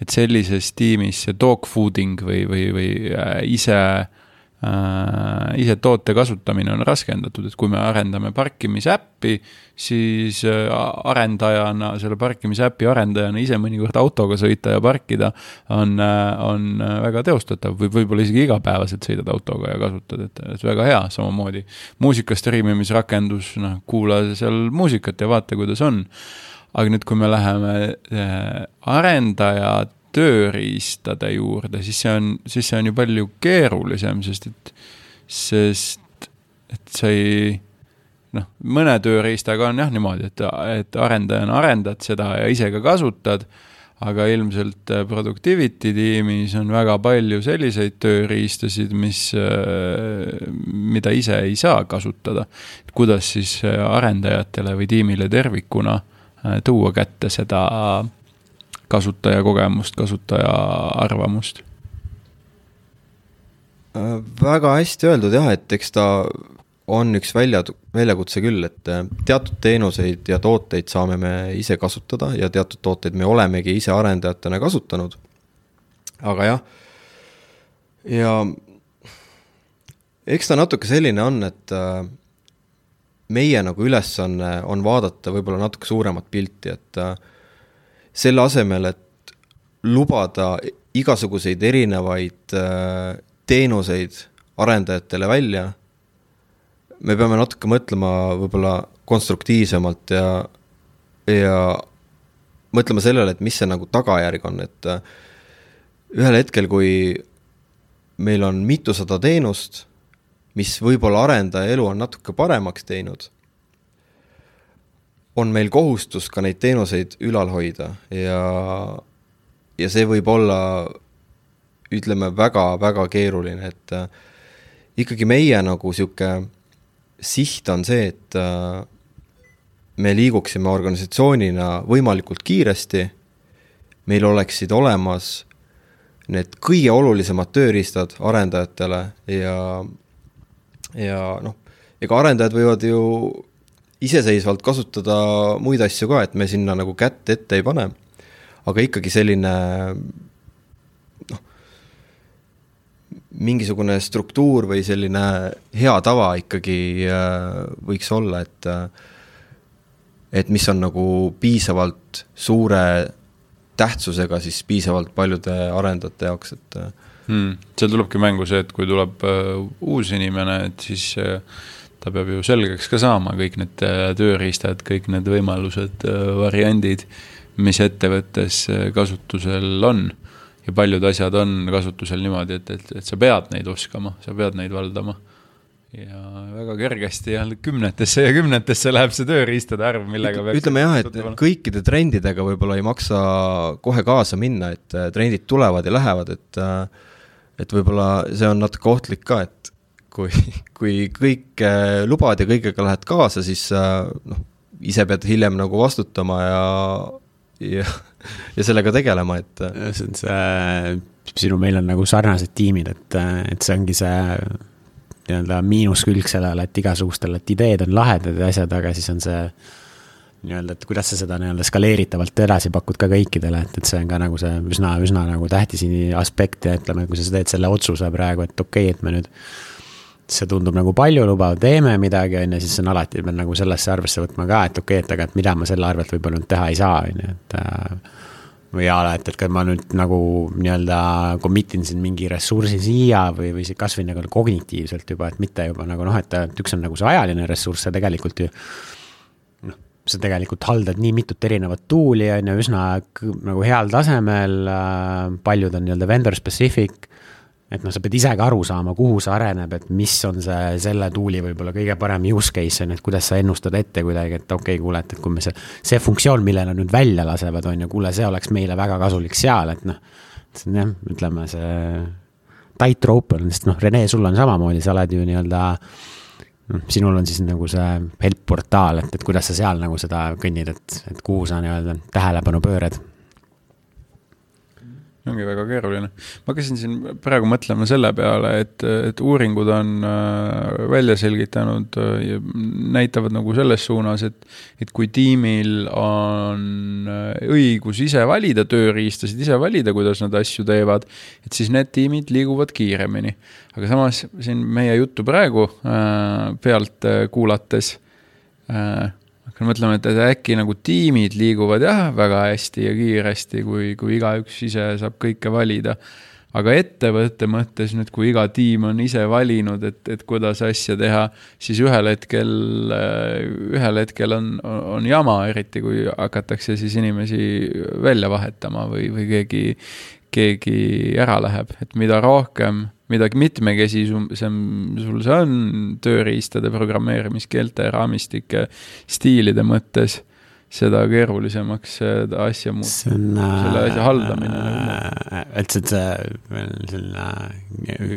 et sellises tiimis see dog fooding või, või, või äh, ise Äh, ise toote kasutamine on raskendatud, et kui me arendame parkimisäppi, siis äh, arendajana, selle parkimisäpi arendajana ise mõnikord autoga sõita ja parkida on, äh, on väga teostatav või võib-olla isegi igapäevaselt sõidad autoga ja kasutad, et, et väga hea, samamoodi muusika striimimisrakendus, noh, kuula seal muusikat ja vaata, kuidas on. aga nüüd, kui me läheme arendajad tööriistade juurde, siis see on, siis see on ju palju keerulisem, sest et, sest et sa ei noh, mõne tööriistaga on jah niimoodi, et, et arendajana arendad seda ja ise ka kasutad, aga ilmselt äh, Productivity tiimis on väga palju selliseid tööriistasid, mis, äh, mida ise ei saa kasutada. kuidas siis äh, arendajatele või tiimile tervikuna tuua kätte seda kasutajakogemust, kasutaja arvamust? Äh, väga hästi öeldud jah, et eks ta on üks välja, väljakutse küll, et äh, teatud teenuseid ja tooteid saame me ise kasutada ja teatud tooteid me olemegi ise arendajatena kasutanud. aga jah, ja eks ta natuke selline on, et äh, meie nagu ülesanne on, on vaadata võib-olla natuke suuremat pilti, et selle asemel, et lubada igasuguseid erinevaid äh, teenuseid arendajatele välja, me peame natuke mõtlema võib-olla konstruktiivsemalt ja, ja mõtlema sellele, et mis see nagu tagajärg on, et äh, ühel hetkel, kui meil on mitusada teenust, mis võib-olla arendaja elu on natuke paremaks teinud on meil kohustus ka neid teenuseid ülal hoida ja, ja see võib olla ütleme, väga-väga keeruline, et äh, ikkagi meie nagu niisugune siht on see, et äh, me liiguksime organisatsioonina võimalikult kiiresti, meil oleksid olemas need kõige olulisemad tööriistad arendajatele ja, ja noh, ega arendajad võivad ju iseseisvalt kasutada muid asju ka, et me sinna nagu kätt ette ei pane. aga ikkagi selline noh, mingisugune struktuur või selline hea tava ikkagi äh, võiks olla, et äh, et mis on nagu piisavalt suure tähtsusega siis piisavalt paljude arendajate jaoks, et hmm.. seal tulebki mängu see, et kui tuleb uus inimene, et siis uh, ta peab ju selgeks ka saama kõik need uh, tööriistad, kõik need võimalused uh,, variandid, mis ettevõttes uh, kasutusel on. ja paljud asjad on kasutusel niimoodi, et, et, et sa pead neid oskama, sa pead neid valdama ja väga kergesti jah, kümnetesse ja kümnetesse läheb see tööriistade arv, millega peaks ütleme jah, et kõikide trendidega võib-olla ei maksa kohe kaasa minna, et äh, trendid tulevad ja lähevad, et äh, et võib-olla see on natuke ohtlik ka, et kui, kui kõike lubad ja kõigega lähed kaasa, siis noh, ise pead hiljem nagu vastutama ja, ja, ja sellega tegelema, et see on see, sinu, meil on nagu sarnased tiimid, et, et see ongi see nii-öelda miinuskülg sellele, et igasugustel, et ideed on lahedad ja asjad, aga siis on see nii-öelda, et kuidas sa seda nii-öelda skaleeritavalt edasi pakud ka kõikidele, et, et see on ka nagu see üsna, üsna nagu tähtis aspekt ja ütleme, kui sa teed selle otsuse praegu, et okei okay,, et me nüüd see tundub nagu paljulubav, teeme midagi, on ju, siis on alati, pead nagu sellesse arvesse võtma ka, et okei okay,, et aga et mida ma selle arvelt võib-olla nüüd teha ei saa, on ju, et äh, või a la, et, et kas ma nüüd nagu nii-öelda commit in siin mingi ressursi siia või, või kasvõi nagu kognitiivselt juba, et mitte juba nagu noh, et üks on nagu see ajaline ressurss ja tegelikult ju noh, sa tegelikult haldad nii mitut erinevat tool'i, on ju, üsna nagu heal tasemel, äh, paljud on nii-öelda vendor specific et noh, sa pead ise ka aru saama, kuhu see areneb, et mis on see, selle tool'i võib-olla kõige parem use case on et kuidas sa ennustad ette kuidagi, et okei okay,, kuule, et, et kui me see, see funktsioon, mille nad nüüd välja lasevad, on ju, kuule, see oleks meile väga kasulik seal, et noh, see on jah, ütleme see tightrope on, sest noh, Rene, sul on samamoodi, sa oled ju nii-öelda noh, sinul on siis nagu see help portaal, et, et kuidas sa seal nagu seda kõnnid, et, et kuhu sa nii-öelda tähelepanu pöörad ongi väga keeruline. ma hakkasin siin praegu mõtlema selle peale, et, et uuringud on äh, välja selgitanud äh, ja näitavad nagu selles suunas, et, et kui tiimil on äh, õigus ise valida tööriistasid, ise valida, kuidas nad asju teevad, et siis need tiimid liiguvad kiiremini. aga samas siin meie juttu praegu pealt kuulates mõtlema, et äkki nagu tiimid liiguvad jah, väga hästi ja kiiresti, kui, kui igaüks ise saab kõike valida. aga ettevõtte mõttes nüüd, kui iga tiim on ise valinud, et, et kuidas asja teha, siis ühel hetkel, ühel hetkel on, on jama, eriti kui hakatakse siis inimesi välja vahetama või, või keegi, keegi ära läheb, et mida rohkem midagi mitmekesisem sul see on tööriistade, programmeerimiskeelte, raamistike, stiilide mõttes, seda keerulisemaks seda asja muutub, selle asja haldamine äh,. üldse, et see, selline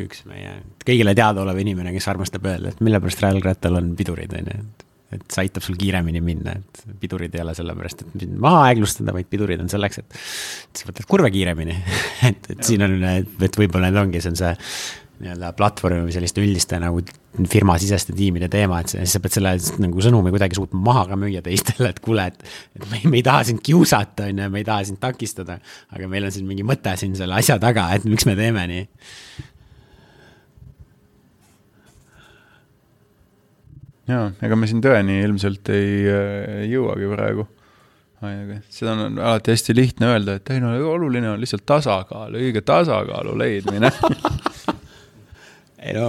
üks meie kõigile teadaolev inimene, kes armastab öelda, et mille pärast jalgrattal on pidurid, on ju, et et see aitab sul kiiremini minna, et pidurid ei ole sellepärast, et maha aeglustada, vaid pidurid on selleks, et sa võtad kurve kiiremini et, et ja. siin on, et võib-olla need ongi, see on see nii-öelda platvormi või selliste üldiste nagu firmasiseste tiimide teema, et siis sa pead selle nagu sõnumi kuidagi suutma maha ka müüa teistele, et kuule, et, et me, me ei taha sind kiusata, on ju, me ei taha sind takistada, aga meil on siin mingi mõte siin selle asja taga, et miks me teeme nii jaa, ega me siin tõeni ilmselt ei, ei jõuagi praegu. seda on alati hästi lihtne öelda, et ei no oluline on lihtsalt tasakaal, õige tasakaalu leidmine ei no,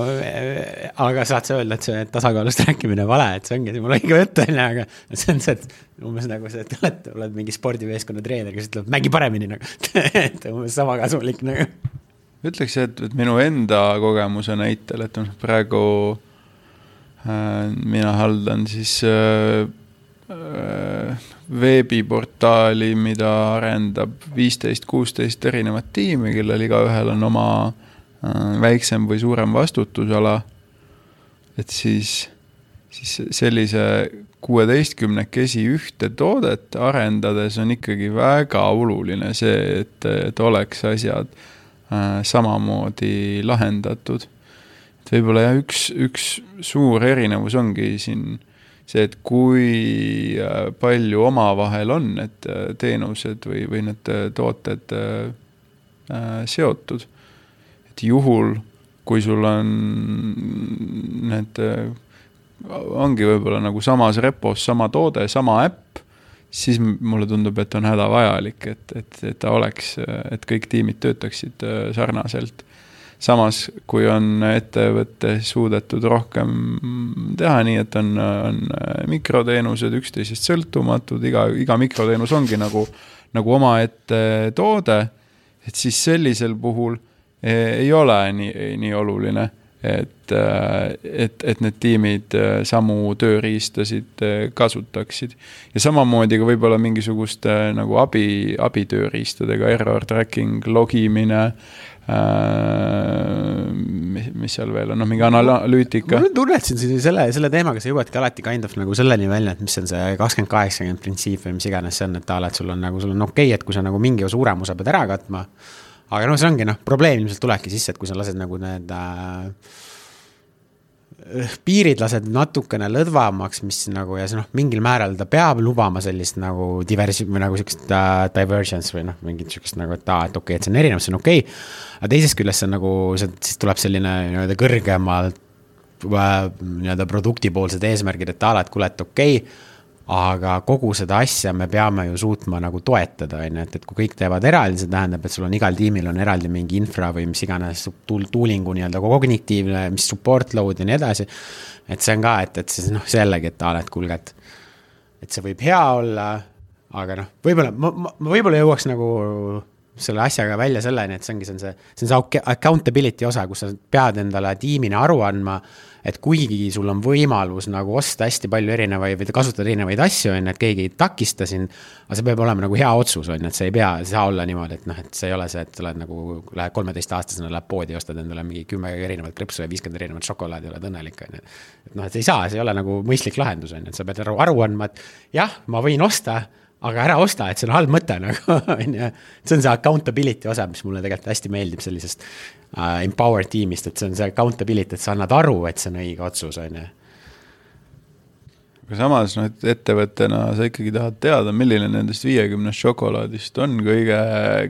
aga saad sa öelda, et see tasakaalust rääkimine on vale, et see ongi jumala õige jutt, on ju, aga see on see, et umbes nagu see, et oled, oled mingi spordimeeskonna treener, kes ütleb, mängi paremini nagu et umbes sama kasulik nagu. ütleks, et, et minu enda kogemuse näitel, et noh, praegu Äh, mina haldan siis äh, äh, veebiportaali, mida arendab viisteist, kuusteist erinevat tiimi, kellel igaühel on oma väiksem või suurem vastutusala. et siis, siis sellise kuueteistkümnekesi ühte toodet arendades on ikkagi väga oluline see, et, et oleks asjad samamoodi lahendatud et võib-olla jah, üks, üks suur erinevus ongi siin see, et kui äh, palju omavahel on need äh, teenused või, või need äh, tooted seotud. et juhul, kui sul on need ongi võib-olla nagu samas repos sama toode, sama äpp, siis mulle tundub, et on hädavajalik, et, et, et ta oleks, et kõik tiimid töötaksid sarnaselt. Samas, kui on ettevõttes suudetud rohkem teha nii, et on, on mikroteenused üksteisest sõltumatud, iga, iga mikroteenus ongi nagu, nagu omaette toode, et siis sellisel puhul eh, ei ole nii, nii oluline et, äh, et, et need tiimid äh, samu tööriistasid äh, kasutaksid. ja samamoodi ka võib-olla mingisuguste nagu abi, abitööriistadega, error tracking, logimine äh,, mis, mis seal veel on, noh, mingi analüütika. ma tunnetasin selle, selle teemaga sa jõuadki alati kind of nagu selleni välja, et mis on see kakskümmend, kaheksakümmend printsiip või mis iganes see on, et a la, et sul on nagu, sul on okei okay,, et kui sa nagu mingi suurem osa pead ära katma aga noh, see ongi noh, probleem ilmselt tulebki sisse, et kui sa lased nagu need äh, piirid lased natukene lõdvamaks, mis nagu ja see noh, mingil määral ta peab lubama sellist nagu diversi- või nagu sihukest uh, divergence või noh, mingit sihukest nagu, et aa, et okei okay,, et see on erinev, see on okei. Okay.. aga teisest küljest see on nagu, see, siis tuleb selline nii-öelda kõrgemalt äh, nii-öelda produktipoolsed eesmärgid, et aa, et kuule, et okei okay, aga kogu seda asja me peame ju suutma nagu toetada, on ju, et, et kui kõik teevad eraldi, see tähendab, et sul on igal tiimil on eraldi mingi infra või mis iganes tool, tooling'u nii-öelda kognitiivne, mis support load ja nii edasi. et see on ka, et, et siis noh, jällegi, et aa, et kuulge, et, et see võib hea olla, aga noh, võib-olla ma, ma, ma võib-olla jõuaks nagu selle asjaga välja selleni, et see ongi, see on see, see on see accountability osa, kus sa pead endale tiimina aru andma et kuigi sul on võimalus nagu osta hästi palju erinevaid või kasutada erinevaid asju, on ju, et keegi ei takista sind. aga see peab olema nagu hea otsus, on ju, et see ei pea, ei saa olla niimoodi, et noh, et see ei ole see, et sa oled nagu, lähed kolmeteistaastasena, lähed poodi ostad endale mingi kümme erinevat krõpsu ja viiskümmend erinevat šokolaadi, oled õnnelik, on ju. et noh, et ei saa, see ei ole nagu mõistlik lahendus, on ju, et sa pead aru andma, et jah, ma võin osta aga ära osta, et see on halb mõte nagu, on ju. see on see accountability osa, mis mulle tegelikult hästi meeldib sellisest uh, empower tiimist, et see on see accountability, et sa annad aru, et see on õige otsus, on ju aga samas noh, et ettevõttena sa ikkagi tahad teada, milline nendest viiekümnest šokolaadist on kõige,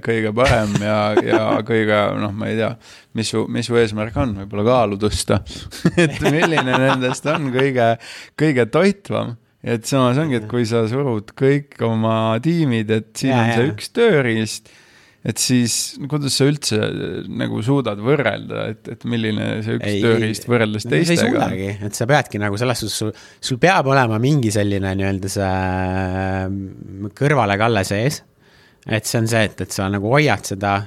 kõige parem ja, ja kõige noh, ma ei tea, mis su, mis su eesmärk on, võib-olla kaalu tõsta. Et milline nendest on kõige, kõige toitvam et samas ongi, et kui sa surud kõik oma tiimid, et siin ja, on see ja. üks tööriist, et siis kuidas sa üldse nagu suudad võrrelda, et, et milline see üks ei, tööriist võrreldes teistega on? et sa peadki nagu selles suhtes, sul, sul peab olema mingi selline nii-öelda see mm, kõrvalekalle sees. et see on see, et, et sa nagu hoiad seda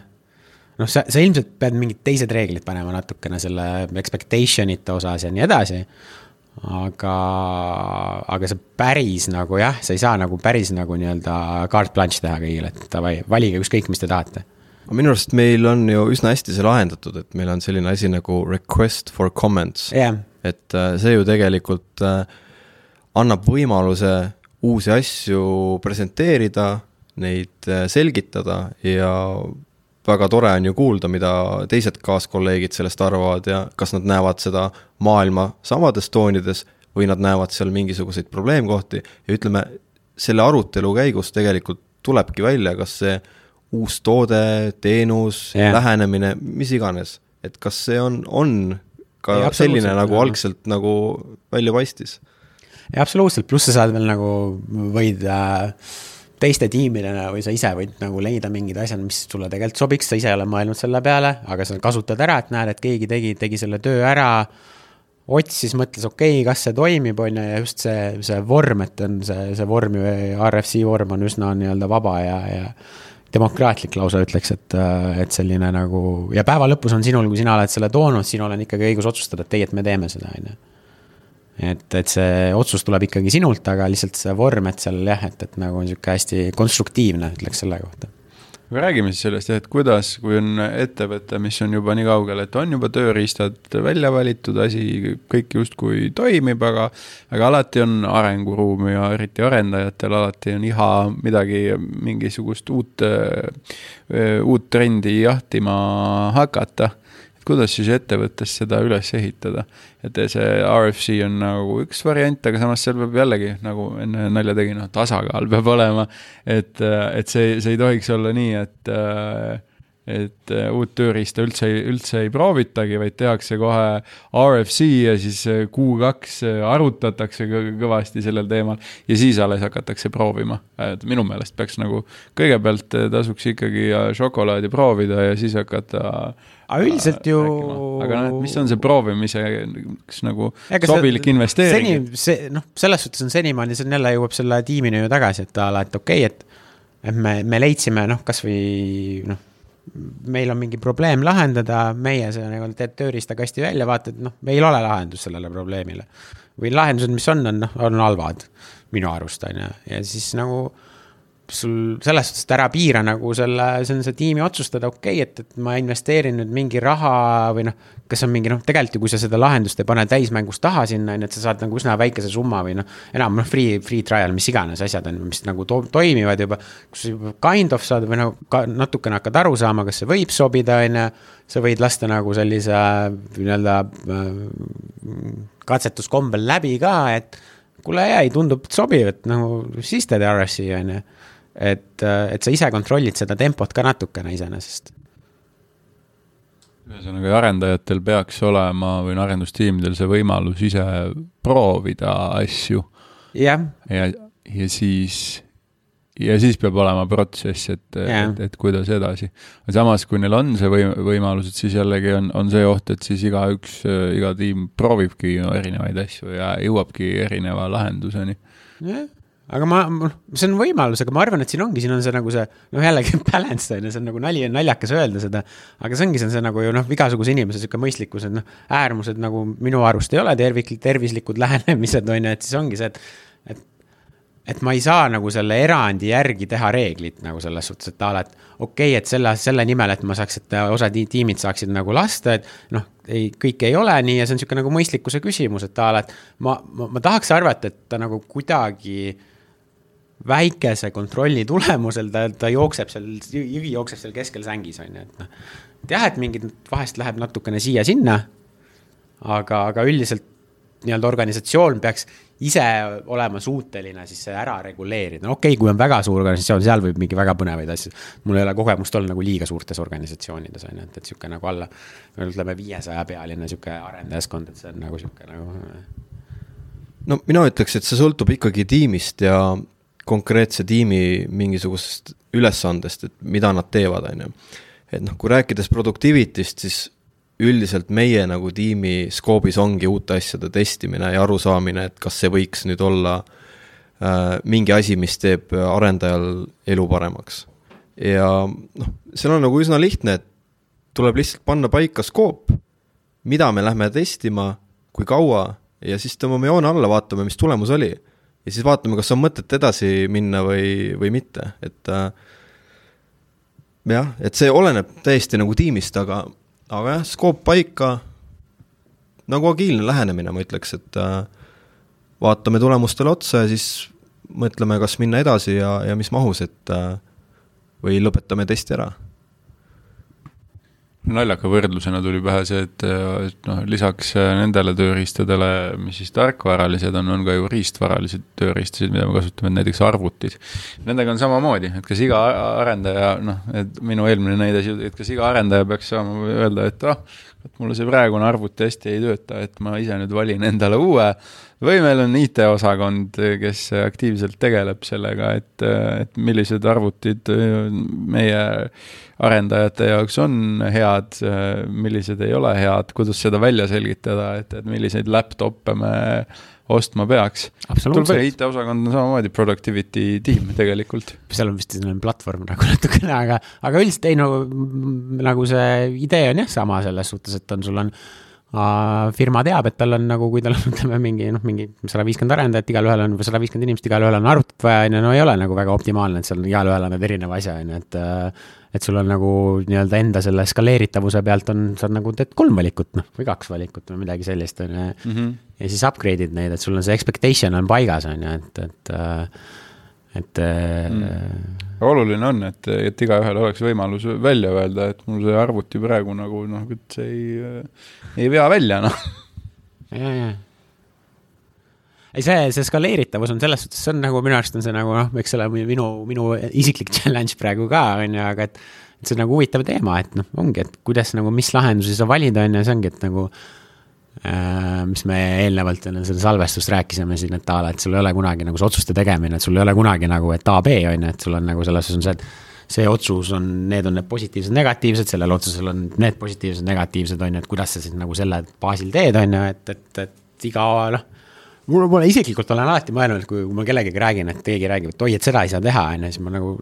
noh, sa, sa ilmselt pead mingid teised reeglid panema natukene selle expectation ite osas ja nii edasi aga, aga see päris nagu jah, sa ei saa nagu päris nagu nii-öelda carte blanche teha kõigile, et davai, valige ükskõik, mis te tahate. minu arust meil on ju üsna hästi see lahendatud, et meil on selline asi nagu request for comments yeah.. et äh, see ju tegelikult äh, annab võimaluse uusi asju presenteerida, neid äh, selgitada ja väga tore on ju kuulda, mida teised kaaskolleegid sellest arvavad ja kas nad näevad seda maailma samades toonides või nad näevad seal mingisuguseid probleemkohti ja ütleme, selle arutelu käigus tegelikult tulebki välja, kas see uus toode, teenus yeah., lähenemine, mis iganes, et kas see on, on ka ja, selline, nagu algselt nagu välja paistis. absoluutselt, pluss sa saad veel nagu, võid äh, teiste tiimidena või sa ise võid nagu leida mingid asjad, mis sulle tegelikult sobiks, sa ise ei ole mõelnud selle peale, aga sa kasutad ära, et näed, et keegi tegi, tegi selle töö ära. otsis, mõtles, okei okay,, kas see toimib, on ju, ja just see, see vorm, et on see, see vorm ju, RFC vorm on üsna nii-öelda vaba ja, ja demokraatlik lausa ütleks, et, et selline nagu ja päeva lõpus on sinul, kui sina oled selle toonud, sinul on ikkagi õigus otsustada, et ei, et me teeme seda, on ju et, et see otsus tuleb ikkagi sinult, aga lihtsalt see vorm, et seal jah, et, et nagu niisugune hästi konstruktiivne, ütleks selle kohta. Aga räägime siis sellest jah, et kuidas, kui on ettevõte, mis on juba nii kaugel, et on juba tööriistad välja valitud, asi kõik justkui toimib, aga aga alati on arenguruumi ja eriti arendajatel alati on iha midagi, mingisugust uut, uut trendi jahtima hakata kuidas siis ettevõttes seda üles ehitada. et see RFC on nagu üks variant, aga samas seal peab jällegi, nagu enne nalja tegin, noh, tasakaal peab olema. et, et see, see ei tohiks olla nii, et et uut tööriista üldse, üldse ei proovitagi, vaid tehakse kohe RFC ja siis Q2 äh, arutatakse kõvasti sellel teemal ja siis alles hakatakse proovima. et minu meelest peaks nagu kõigepealt tasuks ikkagi šokolaadi proovida ja siis hakata aga üldiselt ju. aga noh, et mis on see proovimise, kas nagu Ega sobilik see, investeering? seni, see noh, selles suhtes on senimaani, see on jälle jõuab selle tiimini ju tagasi, et a la, et okei okay,, et et me, me leidsime noh, kasvõi noh, meil on mingi probleem lahendada, meie see nagu teed tööriistakasti välja, vaatad, noh, meil ei ole lahendust sellele probleemile. või lahendused, mis on, on noh, on halvad minu arust on ju, ja siis nagu sul selles suhtes, et ära piira nagu selle, see on see tiimi otsustada, okei okay,, et, et ma investeerin nüüd mingi raha või noh, kas on mingi noh, tegelikult ju kui sa seda lahendust ei pane täismängus taha sinna, on ju, et sa saad nagu üsna väikese summa või noh, enam noh, free, free trial, mis iganes asjad on, mis nagu to toimivad juba, kus sa juba kind of saad või ka natukene hakkad aru saama, kas see võib sobida, on ju, sa võid lasta nagu sellise nii-öelda äh, katsetuskombel läbi ka, et kuule, ei, tundub sobiv, et nagu siis teed RSi, on ju et, et sa ise kontrollid seda tempot ka natukene iseenesest. ühesõnaga, arendajatel peaks olema või no arendustiimidel see võimalus ise proovida asju. jah. ja, ja siis, ja siis peab olema protsess, et, et, et kuidas edasi. samas, kui neil on see võim-, võimalus, et siis jällegi on, on see oht, et siis igaüks, iga tiim proovibki erinevaid asju ja jõuabki erineva lahenduseni. jah aga ma, see on võimalus, aga ma arvan, et siin ongi, siin on see nagu see, noh jällegi balance on ju, see on nagu nali, naljakas öelda seda. aga see ongi, see on see nagu ju noh, igasuguse inimese sihuke mõistlikkus, et noh, äärmused nagu minu arust ei ole tervik-, tervislikud lähenemised on ju, et siis ongi see, et. et, et ma ei saa nagu selle erandi järgi teha reeglit nagu selles suhtes, et a la, et okei okay,, et selle, selle nimel, et ma saaks, et osa tiimid saaksid nagu lasta, et noh ei, kõik ei ole nii ja see on niisugune nagu mõistlikkuse küsimus, et a la, et ma, ma, ma tahaks arvata, et ta nagu kuidagi väikese kontrolli tulemusel ta, ta jookseb seal, jüvi jookseb seal keskel sängis, on ju, et noh. et jah, et mingid, vahest läheb natukene siia-sinna, aga, aga üldiselt nii-öelda organisatsioon peaks ise olema suuteline siis ära reguleerida, no okei okay,, kui on väga suur organisatsioon, seal võib mingi väga põnevaid asju. mul ei ole kogemust olnud nagu liiga suurtes organisatsioonides on ju, et, et sihuke nagu alla, ütleme viiesaja pealine sihuke arendajaskond, et see on nagu sihuke nagu. no mina ütleks, et see sõltub ikkagi tiimist ja konkreetse tiimi mingisugusest ülesandest, et mida nad teevad, on ju. et noh, kui rääkides productivity'st, siis üldiselt meie nagu tiimi skoobis ongi uute asjade testimine ja arusaamine, et kas see võiks nüüd olla äh, mingi asi, mis teeb arendajal elu paremaks. ja noh, seal on nagu üsna lihtne, et tuleb lihtsalt panna paika skoop, mida me lähme testima, kui kaua ja siis tõmbame joone alla, vaatame, mis tulemus oli ja siis vaatame, kas on mõtet edasi minna või, või mitte, et äh, jah, et see oleneb täiesti nagu tiimist, aga, aga jah, skoop paika, nagu agiilne lähenemine, ma ütleks, et äh, vaatame tulemustele otsa ja siis mõtleme, kas minna edasi ja, ja mis mahus, et äh, või lõpetame testi ära naljaka võrdlusena tuli pähe see, et, et noh, lisaks nendele tööriistadele, mis siis tarkvaralised on, on ka ju riistvaralised tööriistasid, mida me kasutame, näiteks arvutid. Nendega on samamoodi, et kas iga arendaja, noh, et minu eelmine näide, et kas iga arendaja peaks saama öelda, et ah oh,, et mulle see praegune arvuti hästi ei tööta, et ma ise nüüd valin endale uue või meil on IT-osakond, kes aktiivselt tegeleb sellega, et, et millised arvutid meie arendajate jaoks on head, millised ei ole head, kuidas seda välja selgitada, et, et milliseid laptop'e me ostma peaks. tuleb IT-osakond on samamoodi productivity tiim tegelikult. seal on vist selline platvorm nagu natukene, aga, aga üldiselt ei no nagu see idee on jah sama selles suhtes, et on, sul on firma teab, et tal on nagu, kui tal on, ütleme mingi noh, mingi sada viiskümmend arendajat, igalühel on, või sada viiskümmend inimest, igalühel on arvutit vaja, on ju, no ei ole nagu väga optimaalne, et seal igalühel on need erineva asja, on ju, et et sul on nagu nii-öelda enda selle skaleeritavuse pealt on, sa nagu teed kolm valikut, noh, või kaks valikut või midagi sellist, on ju. Mhm. ja siis upgrade'id neid, et sul on see expectation on paigas, on ju, et, et et mm oluline on, et, et igaühel oleks võimalus välja öelda, et mul see arvuti praegu nagu noh, et see ei, ei vea välja, noh. ja, ja. ei, see, see skaleeritavus on selles suhtes, see on nagu minu arust on see nagu noh, eks ole, minu, minu isiklik challenge praegu ka, on ju, aga et see on nagu huvitav teema, et noh, ongi, et kuidas nagu, mis lahendusi sa valid, on ju, see ongi, et nagu äh, mis me eelnevalt enne seda salvestust rääkisime siin, et a la, et sul ei ole kunagi nagu see otsuste tegemine, et sul ei ole kunagi nagu, et A, B, on ju, et sul on nagu selles suhtes on see, et see otsus on, need on need positiivsed, negatiivsed, sellel otsusel on need positiivsed, negatiivsed, on ju, et kuidas sa siis nagu selle baasil teed, on ju, et, et, et iga noh, mul, ma isiklikult olen alati mõelnud, kui ma kellegagi räägin, et keegi räägib, et oi, et seda ei saa teha, on ju, siis ma nagu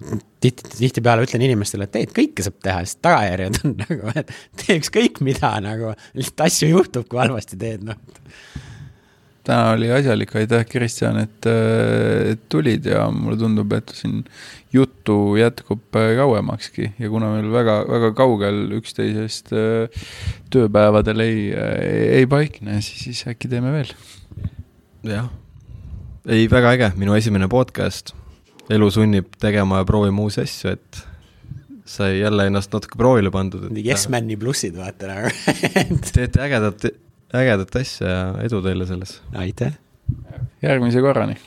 tihti, tihtipeale ütlen inimestele, et ei, et kõike saab teha, sest tagajärjed on nagu, et tee ükskõik mida nagu, lihtsalt asju juhtub, kui halvasti teed, noh täna oli asjalik, aitäh, Kristjan, et, äh, tulid ja mulle tundub, et siin juttu jätkub äh, kauemakski ja kuna meil väga, väga kaugel üksteisest äh, tööpäevadel ei, ei paikne, siis äkki teeme veel. Jah, ei, väga äge, minu esimene podcast. elu sunnib tegema ja proovima uusi asju, et sai jälle ennast natuke proovile pandud. Yes Mani plussid, vaata nagu teete ägedat ägedat asja ja edu teile selles! aitäh! järgmise korrani!